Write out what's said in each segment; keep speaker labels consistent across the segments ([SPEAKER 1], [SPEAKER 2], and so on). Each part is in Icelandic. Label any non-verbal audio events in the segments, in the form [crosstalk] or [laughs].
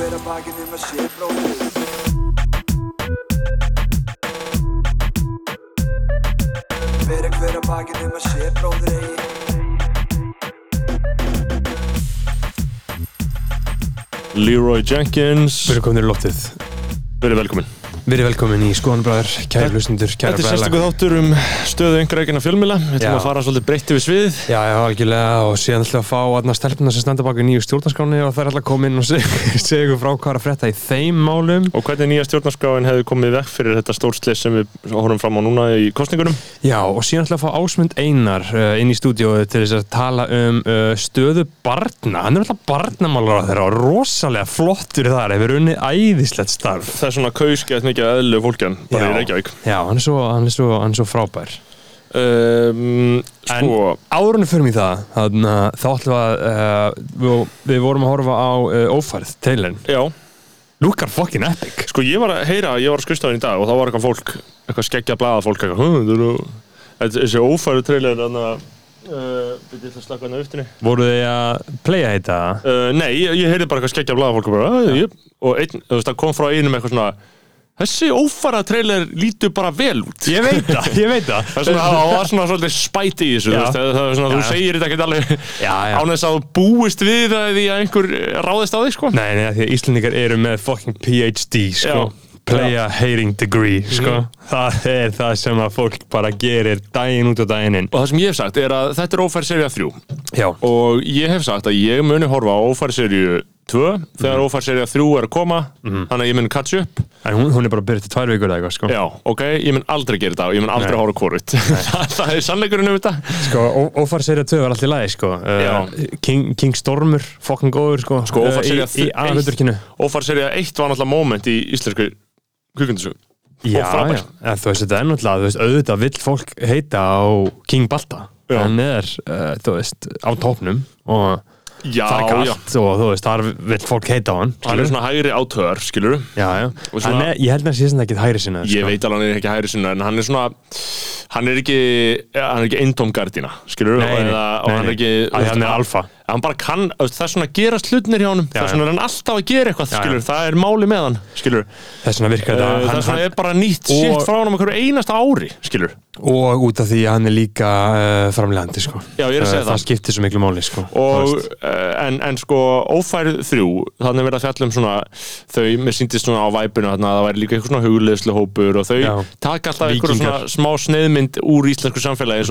[SPEAKER 1] hver að bakið um að sé bróðir. Bera hver að bakið um að sé bróðir eigi.
[SPEAKER 2] Leroy Jenkins.
[SPEAKER 3] Við erum komin í loftið.
[SPEAKER 2] Verið velkomin
[SPEAKER 3] Við erum velkomin í Skoðanbræður, kæri hlustundur, kæri
[SPEAKER 2] Þetta er sérstaklega þáttur um stöðu yngra ekkina fjölmila Við ætlum að fara svolítið breytti við sviðið
[SPEAKER 3] Já, já, algjörlega og síðan ætlum við að fá aðna stelpuna sem standa baka í nýju stjórnarskráni og það er alltaf inn og [laughs] segja ykkur frá hvað er að frétta í þeim málum.
[SPEAKER 2] Og hvernig nýja stjórnarskráin hefði komið vekk fyrir þetta stórslis sem við horfum fram á núna í kostningunum
[SPEAKER 3] Já, og síðan ætlum er
[SPEAKER 2] er mikið að eðlu fólkjan bara
[SPEAKER 3] Já.
[SPEAKER 2] í Reykjavík.
[SPEAKER 3] Já, hann er svo, hann er svo, hann er svo frábær.
[SPEAKER 2] Um,
[SPEAKER 3] En
[SPEAKER 2] Sko,
[SPEAKER 3] árunni fyrir mig það, þannig að þá ætlum við að uh, við, við vorum að horfa á uh, ófærð, trailern.
[SPEAKER 2] Já.
[SPEAKER 3] Lúkar fucking epic.
[SPEAKER 2] Sko ég var að heyra, ég var að skrifstafinn í dag og þá var eitthvað fólk, eitthvað skeggja blaða fólk eitthvað, "Hm, þetta er nú- þetta- þessi ófæru trailer þannig að uh, við ætlum að slaka á upptinni
[SPEAKER 3] Voru þið að playa þetta?
[SPEAKER 2] uh, Nei, ég, ég heyrði bara eitthvað skeggja blaða fólk og bara, "Ah, ég, og einn, þú veist, það kom frá einum eitthvað svona þessi ófæra trailer lítur bara vel út.
[SPEAKER 3] Ég veit það, ég veit það.
[SPEAKER 2] Það er svona, það var svona svolítið spæti í þessu, þú veist, það er svona, þú
[SPEAKER 3] Já.
[SPEAKER 2] segir þetta ekkert alveg
[SPEAKER 3] Já, já.
[SPEAKER 2] án þess að þú búist við það því að einhver ráðist á þig, sko.
[SPEAKER 3] Nei, nei, því að Íslandingar eru með fucking PhD, sko.
[SPEAKER 2] Já.
[SPEAKER 3] Playa hating degree, sko. Það er það sem að fólk bara gerir daginn út og daginn inn.
[SPEAKER 2] Og það sem ég hef sagt er að þetta er ófæri serið 3
[SPEAKER 3] Já,
[SPEAKER 2] og ég hef sagt að ég muni horfa á ófæri serið 2 þegar ófæri serið 3 er að koma þannig að ég mun catch up.
[SPEAKER 3] En hún, hún er bara byrjuð til tvær vikur eða eitthvað, sko.
[SPEAKER 2] Já, ok, ég mun aldrei gera þetta og ég mun aldrei horfa hvort [laughs] Það er sannleikurinn um þetta.
[SPEAKER 3] Sko, Ófar serið 2 var alltaf í lagi, sko. Uh, King, King Stormur, fucking góður, sko.
[SPEAKER 2] Sko,
[SPEAKER 3] í,
[SPEAKER 2] sería
[SPEAKER 3] í aðhundurkinu
[SPEAKER 2] Ófæri serið 1 var náttúrulega moment í íslensku kvikmyndasögu.
[SPEAKER 3] Já, já, en þú veist, þetta er náttúrulega, þú veist, auðvitað vill fólk heita á King Balta.
[SPEAKER 2] Já.
[SPEAKER 3] Hann er, uh, þú veist, á tópnum og
[SPEAKER 2] Já,
[SPEAKER 3] það er kallt og þú veist, þar vill fólk heita á hann
[SPEAKER 2] hann er svona hægri átöðar, skilur
[SPEAKER 3] Já, já,
[SPEAKER 2] Og svona-
[SPEAKER 3] er, ég held að það sé ekki hægri sinna
[SPEAKER 2] Ég veit alveg hann er ekki hægri sinna en hann er svona hann er ekki, hann er ekki eintóm gardína skilur
[SPEAKER 3] Nei, nei,
[SPEAKER 2] og
[SPEAKER 3] nei,
[SPEAKER 2] hann er ekki
[SPEAKER 3] hann er alfa.
[SPEAKER 2] Hann bara kann, það er svona að gerast hlutnir hjá honum það er svona er hann alltaf að gera eitthvað
[SPEAKER 3] Já, já.
[SPEAKER 2] það er máli með hann skilur,
[SPEAKER 3] Þess vegna virkar
[SPEAKER 2] uh,
[SPEAKER 3] þetta
[SPEAKER 2] það er
[SPEAKER 3] hann,
[SPEAKER 2] svona er bara nýtt
[SPEAKER 3] Og-
[SPEAKER 2] shit frá honum einhverju einasta ári skilur,
[SPEAKER 3] Og út af því að hann er líka uh, framlegandi, sko.
[SPEAKER 2] Já, er að
[SPEAKER 3] Uh,
[SPEAKER 2] það.
[SPEAKER 3] Það skiptir svo miklu máli, sko.
[SPEAKER 2] Og uh, en, en sko ófærið þrjú, þannig verið að fjalla um svona þau, mér síndist svona á væpuna þarna að það væri líka eitthvað svona hugleðslu hópur og þau taka alltaf
[SPEAKER 3] Víkingar.
[SPEAKER 2] svona smá sneiðmynd úr íslensku samfélagi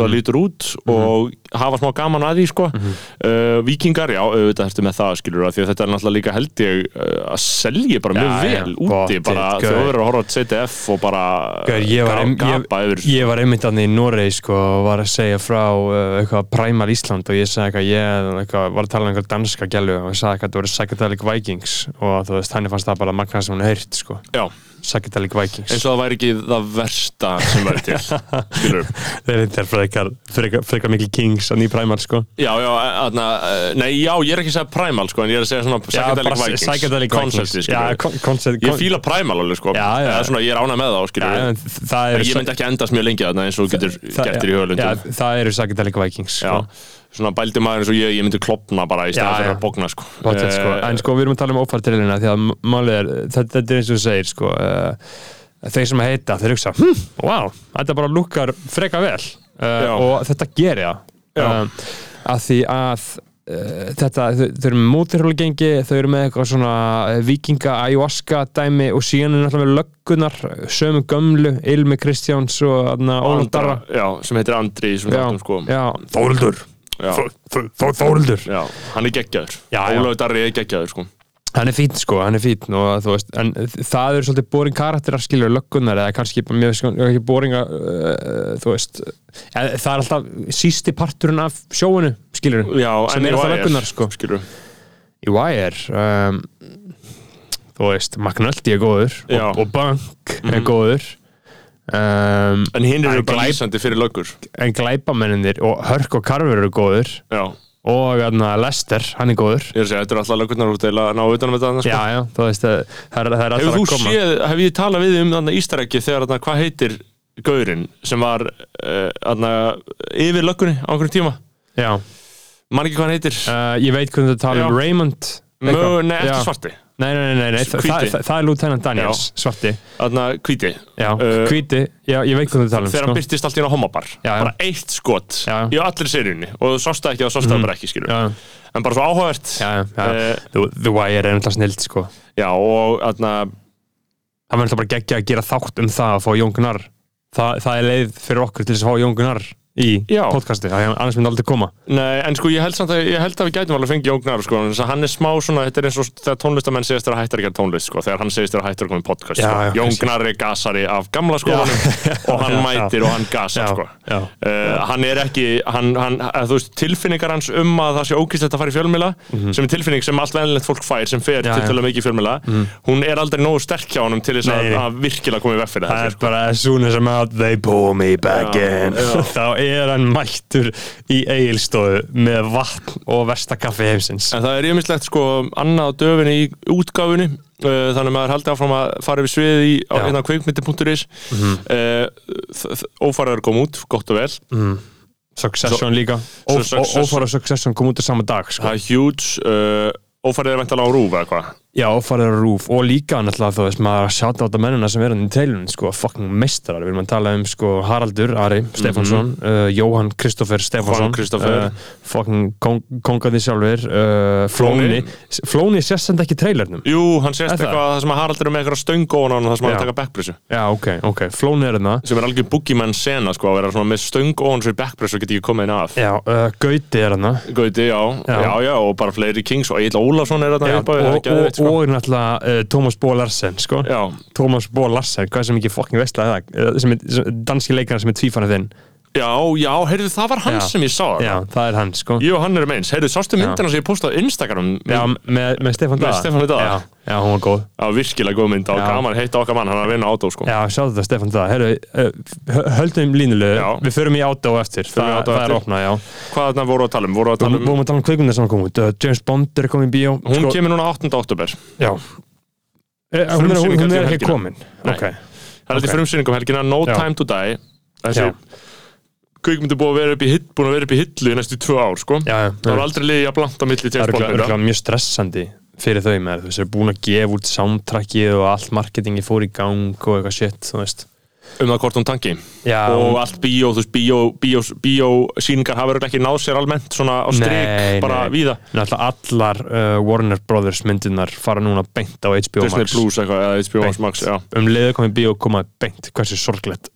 [SPEAKER 2] það að Víkingar, já, auðvitað ertu með það skilur að því að þetta er náttúrulega líka held ég uh, að selja bara mjög
[SPEAKER 3] Já, já,
[SPEAKER 2] vel úti
[SPEAKER 3] pottet,
[SPEAKER 2] bara
[SPEAKER 3] gaur.
[SPEAKER 2] þjóður að horfa á CTF og bara
[SPEAKER 3] Gaur, ég var, ein,
[SPEAKER 2] gapa
[SPEAKER 3] ég,
[SPEAKER 2] yfir
[SPEAKER 3] ég var einmitt annað í Noregi sko og var að segja frá uh, eitthvað Primal Ísland og ég sagði eitthvað ég eitthvað, var að tala um eitthvað danska gælu og ég sagði eitthvað þetta voru Psychedelic Vikings og þú veist henni fannst það bara magna sem hún heyrt sko.
[SPEAKER 2] Já,
[SPEAKER 3] Psychedelic Vikings
[SPEAKER 2] eins og það væri ekki það versta sem væri til [laughs] skilur
[SPEAKER 3] þeir eru frekar, frekar, frekar mikil Kings að nýja Primal sko
[SPEAKER 2] Já, já, aðna, nei, já, ég er ekki að segja Primal, sko, en ég er að segja svona
[SPEAKER 3] bara
[SPEAKER 2] Vikings.
[SPEAKER 3] Psychedelic Vikings Já,
[SPEAKER 2] skilur.
[SPEAKER 3] kon- concept,
[SPEAKER 2] Ég fíla Primal alveg, sko.
[SPEAKER 3] Já, já.
[SPEAKER 2] Svona, ég er ánað með þá, skilur.
[SPEAKER 3] En
[SPEAKER 2] En ég myndi ekki endast mjög lengi þarna eins og getur þér í höflundum.
[SPEAKER 3] það eru Psychedelic Vikings sko.
[SPEAKER 2] Svona bældi maður eins og ég, ég myndi klopna bara í stæðan fyrir að bókna, sko.
[SPEAKER 3] Sko.
[SPEAKER 2] Eh,
[SPEAKER 3] En sko við erum að tala um ófærtilina því að málið er, þetta, þetta er eins og þú segir sko, uh, þeir sem að heita þeir hugsa, hm, wow, þetta bara lukkar freka vel uh, og þetta gerir
[SPEAKER 2] Já.
[SPEAKER 3] það uh, að því að þetta, þau, þau eru með mótirhjólagengi þau eru með eitthvað svona vikinga ayahuasca dæmi og síðan er náttúrulega með löggunar, sömu gömlu Ilmi Kristjáns og
[SPEAKER 2] já, sem heitir Andri í svona
[SPEAKER 3] já,
[SPEAKER 2] þáttum, sko.
[SPEAKER 3] já,
[SPEAKER 2] Já, hann er geggjaður. Ólafur Darri er geggjaður, sko.
[SPEAKER 3] Hann er fín sko, hann er fín og þú veist, en það eru svolítið boring karakterar skilur löggunar eða kannski mjög sko, ekki boring að, uh, þú veist eða, það er alltaf sísti parturinn af sjóinu skilur,
[SPEAKER 2] Já,
[SPEAKER 3] sem er alltaf löggunar sko.
[SPEAKER 2] Skilur.
[SPEAKER 3] í Wire um, þú veist, McNulty er góður og, og Bank er góður um,
[SPEAKER 2] En hinn eru bara lýsandi fyrir löggur.
[SPEAKER 3] en glæpamenninir og Hörk og Carver eru góður
[SPEAKER 2] Já,
[SPEAKER 3] og þarna, Lester, hann er góður
[SPEAKER 2] ég er að segja, þetta eru alltaf löggurnar út eða að ná utanum þetta, sko.
[SPEAKER 3] já, já, þú veist, það það er, alltaf að koma
[SPEAKER 2] séð, hef ég talað við um þarna ístarækki þegar þarna, hvað heitir gaurinn sem var uh, þarna, yfir löggunni á einhverjum tíma?
[SPEAKER 3] já
[SPEAKER 2] Man ekki hvað hann heitir?
[SPEAKER 3] Uh, ég veit hvernig þú tala um. Raymond
[SPEAKER 2] Mö, nei,
[SPEAKER 3] Já.
[SPEAKER 2] svarti.
[SPEAKER 3] Nei, nei, nei, nei. Þa, það, það, er Lieutenant Daniels, svarti.
[SPEAKER 2] Þarna hvíti.
[SPEAKER 3] Já,
[SPEAKER 2] Uh,
[SPEAKER 3] hvíti, já, ég veit hvað þú tala um
[SPEAKER 2] þegar
[SPEAKER 3] sko.
[SPEAKER 2] hann byrtist allt í einu á homabar.
[SPEAKER 3] Já, já.
[SPEAKER 2] bara eitt skot
[SPEAKER 3] Já.
[SPEAKER 2] í allir seríunni. Og þú sást það ekki og þú sást það bara ekki skilur
[SPEAKER 3] Já,
[SPEAKER 2] en bara svo áhugavert.
[SPEAKER 3] Já, já
[SPEAKER 2] Eh,
[SPEAKER 3] The, The Wire er náttúrulega snild, sko.
[SPEAKER 2] Já og þarna
[SPEAKER 3] Það var náttúrulega bara geggja að gera þátt um það að fá Jón Gunnar. Það, það er leið fyrir okkur til þess að fá Jón Gunnar í
[SPEAKER 2] Já.
[SPEAKER 3] podcasti, það er annars myndi aldrei koma
[SPEAKER 2] Nei, en sko ég held samt að, ég held að við gætum alveg fengið Jógnar sko, en þess að hann er smá svona, þetta er eins og þegar tónlistamenn segist þér að hættar að gera tónlist sko, þegar hann segist þér að hættar að koma í podcast
[SPEAKER 3] Já,
[SPEAKER 2] sko.
[SPEAKER 3] já,
[SPEAKER 2] Jógnar er gasari af gamla skólanum [laughs] og hann
[SPEAKER 3] Já,
[SPEAKER 2] mætir
[SPEAKER 3] já.
[SPEAKER 2] og hann gasar
[SPEAKER 3] Já,
[SPEAKER 2] sko.
[SPEAKER 3] já.
[SPEAKER 2] Uh, hann er ekki hann, hann, að, þú veist, tilfinningar hans um að það sé ógæslegt að fara í fjölmila sem er tilfinning sem allt venilegt fólk fær sem fer
[SPEAKER 3] Mhm. Já,
[SPEAKER 2] til
[SPEAKER 3] já.
[SPEAKER 2] til að mikið í fjölmila hún er aldrei nógu sterk hjá honum til þess að,
[SPEAKER 3] nei.
[SPEAKER 2] að virkilega koma í veg fyrir
[SPEAKER 3] Það
[SPEAKER 2] þetta
[SPEAKER 3] er
[SPEAKER 2] sko.
[SPEAKER 3] bara as soon as I'm out they pull me back
[SPEAKER 2] Já,
[SPEAKER 3] in
[SPEAKER 2] já. [laughs]
[SPEAKER 3] þá er hann mættur í eigilstofu með vatn og vestakaffi heimsins.
[SPEAKER 2] En það er yfirmislegt sko annað á döfinni í útgáfunni. Uh, þannig að maður haldi áfram að fara yfir sviðið í
[SPEAKER 3] Já.
[SPEAKER 2] hérna kveikmyndi.is mm Ófæraður kom út, gott og vel.
[SPEAKER 3] Succession líka.
[SPEAKER 2] Svo
[SPEAKER 3] Ó- ó-
[SPEAKER 2] Succession-
[SPEAKER 3] Succession kom út á sama dag sko.
[SPEAKER 2] Það er huge uh, Ófærið er væntalega á rúf eða hvað
[SPEAKER 3] Já, Ófara Rúf og líka náttúrulega þú veist maður að sjáta á þetta mennina sem er hann í teilunum sko, fucking meistarar, við erum að tala um sko Haraldur Ari Stefánsson uh, Jóhann Kristoffer Stefánsson uh, fucking kong, kongaði sjálfur uh, Flóni. Flóni. Sést þetta ekki í trailernum.
[SPEAKER 2] Jú, hann sést eitthvað það sem að Haraldur er með eitthvað stöngu og það sem hann að taka backpressu
[SPEAKER 3] Já, ok, ok, Flóni er þarna.
[SPEAKER 2] Sem er algjör boogeyman sena sko að vera svona með stöng og hann svo í backpressu geta ekki komið inn af
[SPEAKER 3] Já, uh, Gauti er þarna
[SPEAKER 2] Og
[SPEAKER 3] náttúrulega uh, Tómas Bó Larsen sko. Tómas Bó Larsen, hvað sem ekki fucking veistlega það? Sem er, danski leikana sem er tvífanið þinn
[SPEAKER 2] já, já, heyrðu, það var hann
[SPEAKER 3] Já.
[SPEAKER 2] sem ég sá
[SPEAKER 3] Já,
[SPEAKER 2] það
[SPEAKER 3] það er hann sko.
[SPEAKER 2] Ég og hann erum eins, heyrðu, sástu myndina sem ég postaði á Instagram?
[SPEAKER 3] Já, með, með Stefán
[SPEAKER 2] Með
[SPEAKER 3] Daða
[SPEAKER 2] Stefáni Daða.
[SPEAKER 3] Já, já, hún var góð.
[SPEAKER 2] Já, virkilega góð mynd.
[SPEAKER 3] Já.
[SPEAKER 2] gaman að heita okkar mann, hann er að vinna átó sko.
[SPEAKER 3] Já, sjáðu þetta Stefán Daða. Herru, uh, höldum línulegu. Við förum í átó eftir. Það,
[SPEAKER 2] átó
[SPEAKER 3] það er
[SPEAKER 2] eftir.
[SPEAKER 3] opnað, já.
[SPEAKER 2] Hvað þarna voru að tala um? Voru að tala um
[SPEAKER 3] vorum að tala um kveikmyndir sem kom út. Uh, James Bond er komið í bíó.
[SPEAKER 2] Hún
[SPEAKER 3] sko,
[SPEAKER 2] kemur núna 8. oktober
[SPEAKER 3] Já. Eh, Hún er, hún, er ekki
[SPEAKER 2] til
[SPEAKER 3] komin.
[SPEAKER 2] Það er þetta frumsýningum helgina. No. Time to Die. Þessi
[SPEAKER 3] Já.
[SPEAKER 2] kvikmyndi búið að vera upp í, hitt, búin að vera upp í hillu í næstu tvö ár sko.
[SPEAKER 3] já, já
[SPEAKER 2] Það var aldrei liðið að blanta milli
[SPEAKER 3] Það er mjög stressandi fyrir þau með þú veist, þeir eru búin að gefa út soundtrackið og allt marketingi fór í gang og eitthvað shit,
[SPEAKER 2] um það hvort hún tanki
[SPEAKER 3] Já,
[SPEAKER 2] og allt bíó, þú veist, bíó, bíó, bíó síningar hafa örugglega ekki náð sér almennt svona á strik,
[SPEAKER 3] Nei,
[SPEAKER 2] bara
[SPEAKER 3] nei.
[SPEAKER 2] víða
[SPEAKER 3] allar uh, Warner Brothers myndirnar fara núna beint á HBO
[SPEAKER 2] Disney
[SPEAKER 3] Max
[SPEAKER 2] Plus eitthvað, HBO. Max,
[SPEAKER 3] um leiðu komið bíó koma beint, hversu sorglegt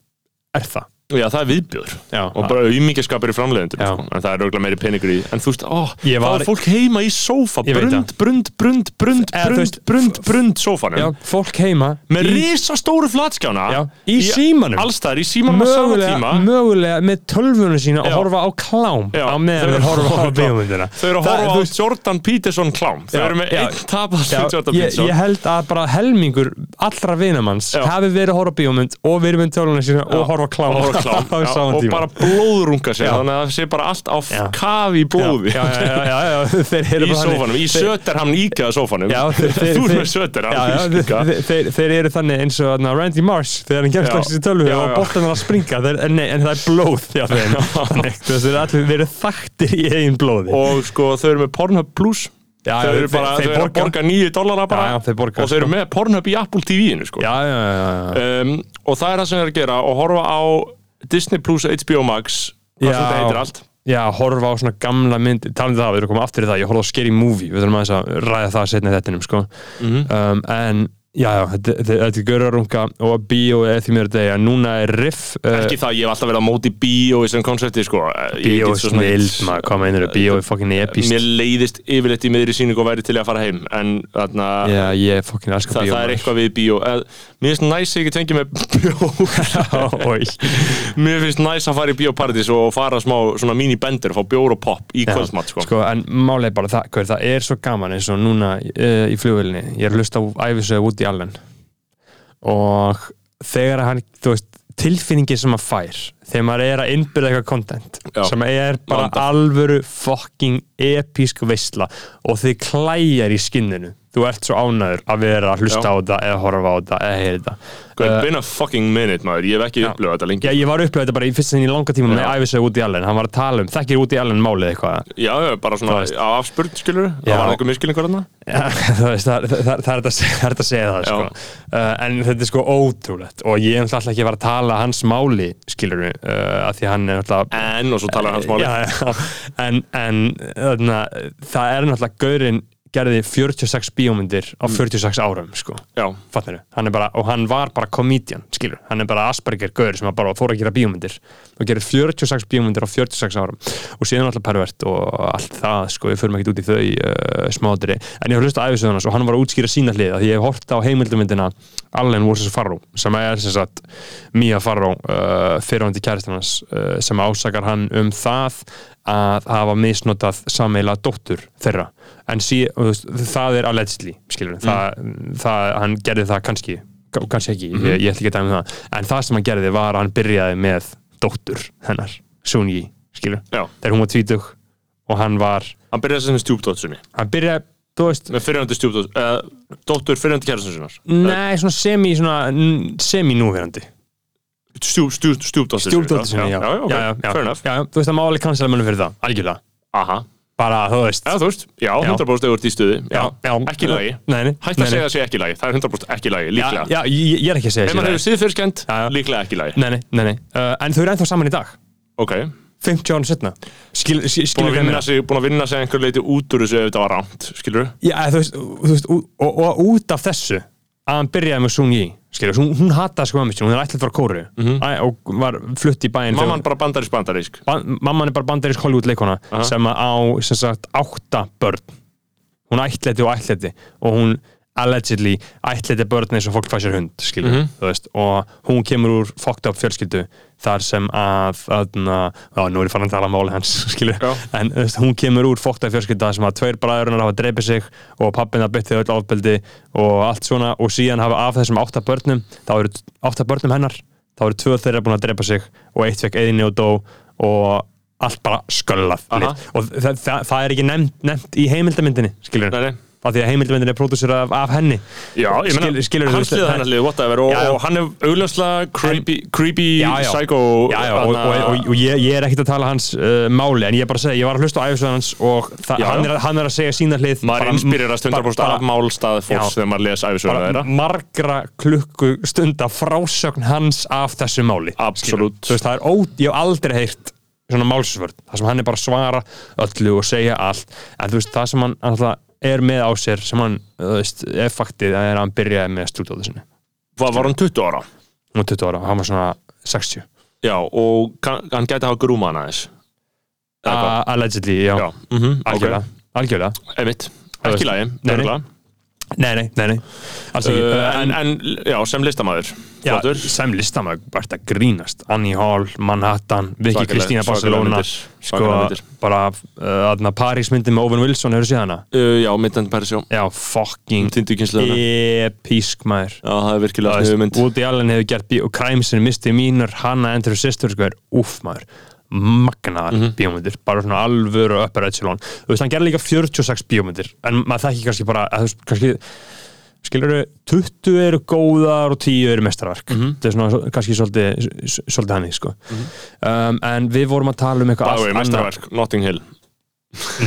[SPEAKER 3] er það?
[SPEAKER 2] Já, það er viðbjöður
[SPEAKER 3] Já,
[SPEAKER 2] og bara auðmingjaskapur í framleiðendum
[SPEAKER 3] Já.
[SPEAKER 2] sko. en það er auðvitað meiri peningur í en þú veist, ó,
[SPEAKER 3] Ég
[SPEAKER 2] það
[SPEAKER 3] var-
[SPEAKER 2] var fólk heima í sófa? Brund, brund, brund, brund, brund,
[SPEAKER 3] veist,
[SPEAKER 2] brund, brund sófanum.
[SPEAKER 3] Fólk heima
[SPEAKER 2] með
[SPEAKER 3] í,
[SPEAKER 2] risastóru flatskjána
[SPEAKER 3] já, í símanum.
[SPEAKER 2] allstaðar, í símanum á sama tíma.
[SPEAKER 3] mögulega með tölvunum sína og horfa á klám á meðan þeir horfa á bíómyndina.
[SPEAKER 2] Þau eru að horfa á Jordan Peterson klám. Þau eru með einn tapast Jordan Peterson.
[SPEAKER 3] ég held að bara helmingur allra vinamanns hafi verið að horfa á bíómynd og verið með tölunum sína og horfa á klám,
[SPEAKER 2] og, bara blóðrunga
[SPEAKER 3] Já.
[SPEAKER 2] þannig að það sé bara allt á kafi í blóði.
[SPEAKER 3] já, já, já, já, já, [laughs] þeir eru
[SPEAKER 2] í sófanum, í
[SPEAKER 3] þeir-
[SPEAKER 2] söterhamn íkjaða sófanum.
[SPEAKER 3] Þeir, [laughs] þeir,
[SPEAKER 2] þú er
[SPEAKER 3] þeir- já, þeir, þeir, þeir eru þannig eins og Randy Marsh þegar hann kemst lagsins í tölvu og boltan er að springa þeir, en, nei, en það er blóð þeir eru þeir þaktir í eigin blóði.
[SPEAKER 2] Og sko þau eru með Pornhub Plus.
[SPEAKER 3] Já,
[SPEAKER 2] þau eru bara,
[SPEAKER 3] þeir
[SPEAKER 2] þau eru að borga. nýju dólara bara.
[SPEAKER 3] Já, já, þeir borga,
[SPEAKER 2] og þau eru
[SPEAKER 3] sko.
[SPEAKER 2] með Pornhub í Apple TV-inu sko.
[SPEAKER 3] já, já, já, já.
[SPEAKER 2] um, og það er það sem að gera og horfa á Disney Plus HBO Max hvað sem þetta heitir allt
[SPEAKER 3] Já, horfa á svona gamla mynd talandi um það, við erum komið aftur í það, ég horfði á Scary Movie við þurfum að ræða það setna í þettinum sko.
[SPEAKER 2] Mhm.
[SPEAKER 3] um, en já, já, þetta þetta- er görarunga og bíó er því mér að degja, núna er riff uh,
[SPEAKER 2] ekki það, ég hef alltaf verið á móti bíó í þessum koncepti sko. Ég
[SPEAKER 3] bíó er
[SPEAKER 2] sem
[SPEAKER 3] snild, maður, hvað meinur bíó er fokkin epíst
[SPEAKER 2] mér leiðist yfirleitt í miðri síningu og væri til að fara heim en þarna
[SPEAKER 3] Já, ég er fokkin
[SPEAKER 2] það,
[SPEAKER 3] bíó
[SPEAKER 2] það er eitthvað við bíó. Eh, mér finnst næs að ég fengið með bjór. [laughs]
[SPEAKER 3] Oj.
[SPEAKER 2] mér finnst næs að fara í bíóparadís og fara smá svona mini-bender fá bjór og pop í
[SPEAKER 3] Já,
[SPEAKER 2] kvöldmatt sko.
[SPEAKER 3] sko, en málega bara það, hver, það Woody Allen og þegar hann, þú veist, tilfinningin sem maður fær þegar maður er að innbyrða eitthvað content
[SPEAKER 2] Já.
[SPEAKER 3] sem er bara
[SPEAKER 2] Vanda.
[SPEAKER 3] alvöru fucking episk veistla og þið klæjar í skinninu þú ert svo ánæður að vera að hlusta
[SPEAKER 2] Já.
[SPEAKER 3] á þetta eða horfa á þetta eða heyra þetta. Uh,
[SPEAKER 2] er been a fucking minute maður, ég hef ekki
[SPEAKER 3] Já.
[SPEAKER 2] upplifað þetta lengi.
[SPEAKER 3] Já, ég var upplöðið þetta bara í fyrst sinni í langa tíma með æfisög út í allen, hann var að tala um þekkir út í allen málið eitthvað?
[SPEAKER 2] Já, bara svona
[SPEAKER 3] Þú veist.
[SPEAKER 2] á afspurn, skilur
[SPEAKER 3] Já.
[SPEAKER 2] Það var einhver miskilningur þarna?
[SPEAKER 3] Já, [laughs] það, veist, það, það, það, það, er þetta að segja- það er þetta að segja það sko. uh, en þetta er sko ótrúlegt og ég er náttúrulega ekki að fara að tala hans máli skilur við, uh, að því hann er náttúrulega
[SPEAKER 2] En, og svo talar hans máli. [laughs]
[SPEAKER 3] Já, já, en, en þarna, það er náttúrulega gaurinn gerði 46 bíómyndir á 46 árum sko. Er bara, og hann var bara komedian, skilur, hann er bara Asperger gaur sem bara fór að gera bíómyndir. Og gerir 46 bíómyndir á 46 árum. Og síðan alltaf pervert og allt það sko, við förum ekkert út í þau uh, smádri, en ég hef hlust að æfisöðunas og hann var að útskýra sína hlið, að ég hef hort á heimildumyndina Allen vs. Farrow sem er sem sagt Mia Farrow uh, fyrirvændi kæristannans uh, sem ásakar hann um það að hafa misnotað sameila dóttur þeirra. En sí, veist, það er allegedly skilur, það, það, hann gerði það kannski, kannski ekki ég, ég ætla ekki að dæma um það, en það sem hann gerði var að hann byrjaði með dóttur hennar Sunji, skilur,
[SPEAKER 2] já.
[SPEAKER 3] Þegar hún var tvítug og hann var,
[SPEAKER 2] Hann byrjaði sem stjúpdóttur sinni.
[SPEAKER 3] Hann byrjaði þú veist,
[SPEAKER 2] Með fyrirhandi stjúpdóttur, eða dóttur fyrirhandi kærastun sinnar.
[SPEAKER 3] Nei, svona semi svona, semi núverandi
[SPEAKER 2] Stjú, stjú, Stjúpdóttur
[SPEAKER 3] stjúldóttir sinni, já,
[SPEAKER 2] Já, já, ok,
[SPEAKER 3] já, já, já, þú veist að máli kansla mönnum fyrir það, algjörlega.
[SPEAKER 2] Aha,
[SPEAKER 3] bara, þú veist,
[SPEAKER 2] eða þú veist, já, 100% eða ert í stuði. Ekki lagi.
[SPEAKER 3] nei, nei,
[SPEAKER 2] Hætt
[SPEAKER 3] nei,
[SPEAKER 2] að segja að segja ekki lagi, það er 100% ekki lagi, líklega.
[SPEAKER 3] já, ég, ég er ekki að segja
[SPEAKER 2] Ef maður hefur síðfyrskend, líklega ekki lagi.
[SPEAKER 3] Nei, nei, nei. Uh, en þau eru ennþá saman í dag.
[SPEAKER 2] Ok,
[SPEAKER 3] 50 árum setna skilur við
[SPEAKER 2] sig, búin að vinna sig einhver leiti út úr þessu ef þetta var rámt, skilur
[SPEAKER 3] Já, þú veist, og út af þessu að hann byrjaði með Sun Yi skilur, hún, hún hataði mammi sín, hún er ætlað frá kóru. Og var flutt í bæinn
[SPEAKER 2] Mamman bara bandarísk bandarísk.
[SPEAKER 3] Ban- mamman er bara bandarísk Hollywood leikona
[SPEAKER 2] Aha.
[SPEAKER 3] sem að á sem sagt átta börn. Hún ætleiti og ætleiti og hún allegedly ætleiti börn eins og fólk fæ sér hund skilur,
[SPEAKER 2] Mhm.
[SPEAKER 3] þú veist, og hún kemur úr fucked up fjölskyldu þar sem að, aðna, á, nú er ég farin að tala um máli hans [laughs] skilur,
[SPEAKER 2] Já.
[SPEAKER 3] en veist, hún kemur úr fucked up fjölskyldu þar sem að tveir bræðurinnar hafa dreipið sig og pappin að bytti öll ofbeldi og allt svona og síðan hafa af þessum átta börnum þá eru átta börnum hennar þá eru tvö þeirra búin að dreipa sig og eitt fekk eðinni og dó og allt bara sköllað og það, það, það er ekki nefnt, nefnt í heimildamyndinni skilur Af því að heimildamyndin er pródúsir af, af henni.
[SPEAKER 2] Já, ég meina,
[SPEAKER 3] Skil-
[SPEAKER 2] hans lið, hennar lið, whatever og,
[SPEAKER 3] Já,
[SPEAKER 2] og hann er augljóslega creepy, creepy
[SPEAKER 3] Já, já.
[SPEAKER 2] psycho
[SPEAKER 3] og, og, og, ég, ég er ekkert að tala hans uh, máli en ég er bara að segja, ég var að hlusta á æfisöðan hans og hann, er, hann er að segja sína hlið
[SPEAKER 2] maður inspirerast 100%
[SPEAKER 3] bara-
[SPEAKER 2] af málstað fólks þegar maður les æfisögur
[SPEAKER 3] bara
[SPEAKER 2] þeirra.
[SPEAKER 3] margra klukku stunda frásögn hans af þessu máli
[SPEAKER 2] Absolutt.
[SPEAKER 3] Veist, það er ó, ég hef aldrei heyrt svona málsvörð, það sem hann er bara að svara öllu og segja allt. En þú veist, það sem hann alltaf er með á sér sem hann, þú veist, er faktið að hann byrjaði með stúdóðu sinni
[SPEAKER 2] Hvað var hann 20 ára?
[SPEAKER 3] hún var 20 ára, hann var svona 60
[SPEAKER 2] Já, og kann, hann gæti að hafa grúma hann aðeins.
[SPEAKER 3] Allegedly, já,
[SPEAKER 2] Já, mhm,
[SPEAKER 3] algjörlega algjörlega,
[SPEAKER 2] ok, einmitt.
[SPEAKER 3] Þú
[SPEAKER 2] Ekki í lagi,
[SPEAKER 3] nei, nei. nei, nei, ekki,
[SPEAKER 2] Uh,
[SPEAKER 3] en,
[SPEAKER 2] en, já, sem listamæður
[SPEAKER 3] já, sem listamæg bara þetta grínast, Annie Hall, Manhattan Vicky Kristína Barcelona.
[SPEAKER 2] myndir,
[SPEAKER 3] sko, bara uh, aðna Paris myndi með Owen Wilson, hefur séð hana?
[SPEAKER 2] uh, Já, myndandi Paris, já.
[SPEAKER 3] Já, fucking episk maður.
[SPEAKER 2] Já, það er virkilega
[SPEAKER 3] Það
[SPEAKER 2] sniðu
[SPEAKER 3] veist,
[SPEAKER 2] mynd.
[SPEAKER 3] Woody Allen hefur gert Crimesin misti mínur, Hanna Andrew Sister sko er úff maður magnaðar
[SPEAKER 2] Mhm.
[SPEAKER 3] bíómyndir, bara svona alvöru og upper echelon, þú veist, hann gerði líka 46 bíómyndir, en maður þekki kannski bara að þú veist, kannski skilur 20 eru góðar og 10 eru mestarverk,
[SPEAKER 2] Mhm.
[SPEAKER 3] þetta er svona kannski svolítið, svolítið hann sko. um, en við vorum að tala um eitthvað annað.
[SPEAKER 2] mestarverk, Notting Hill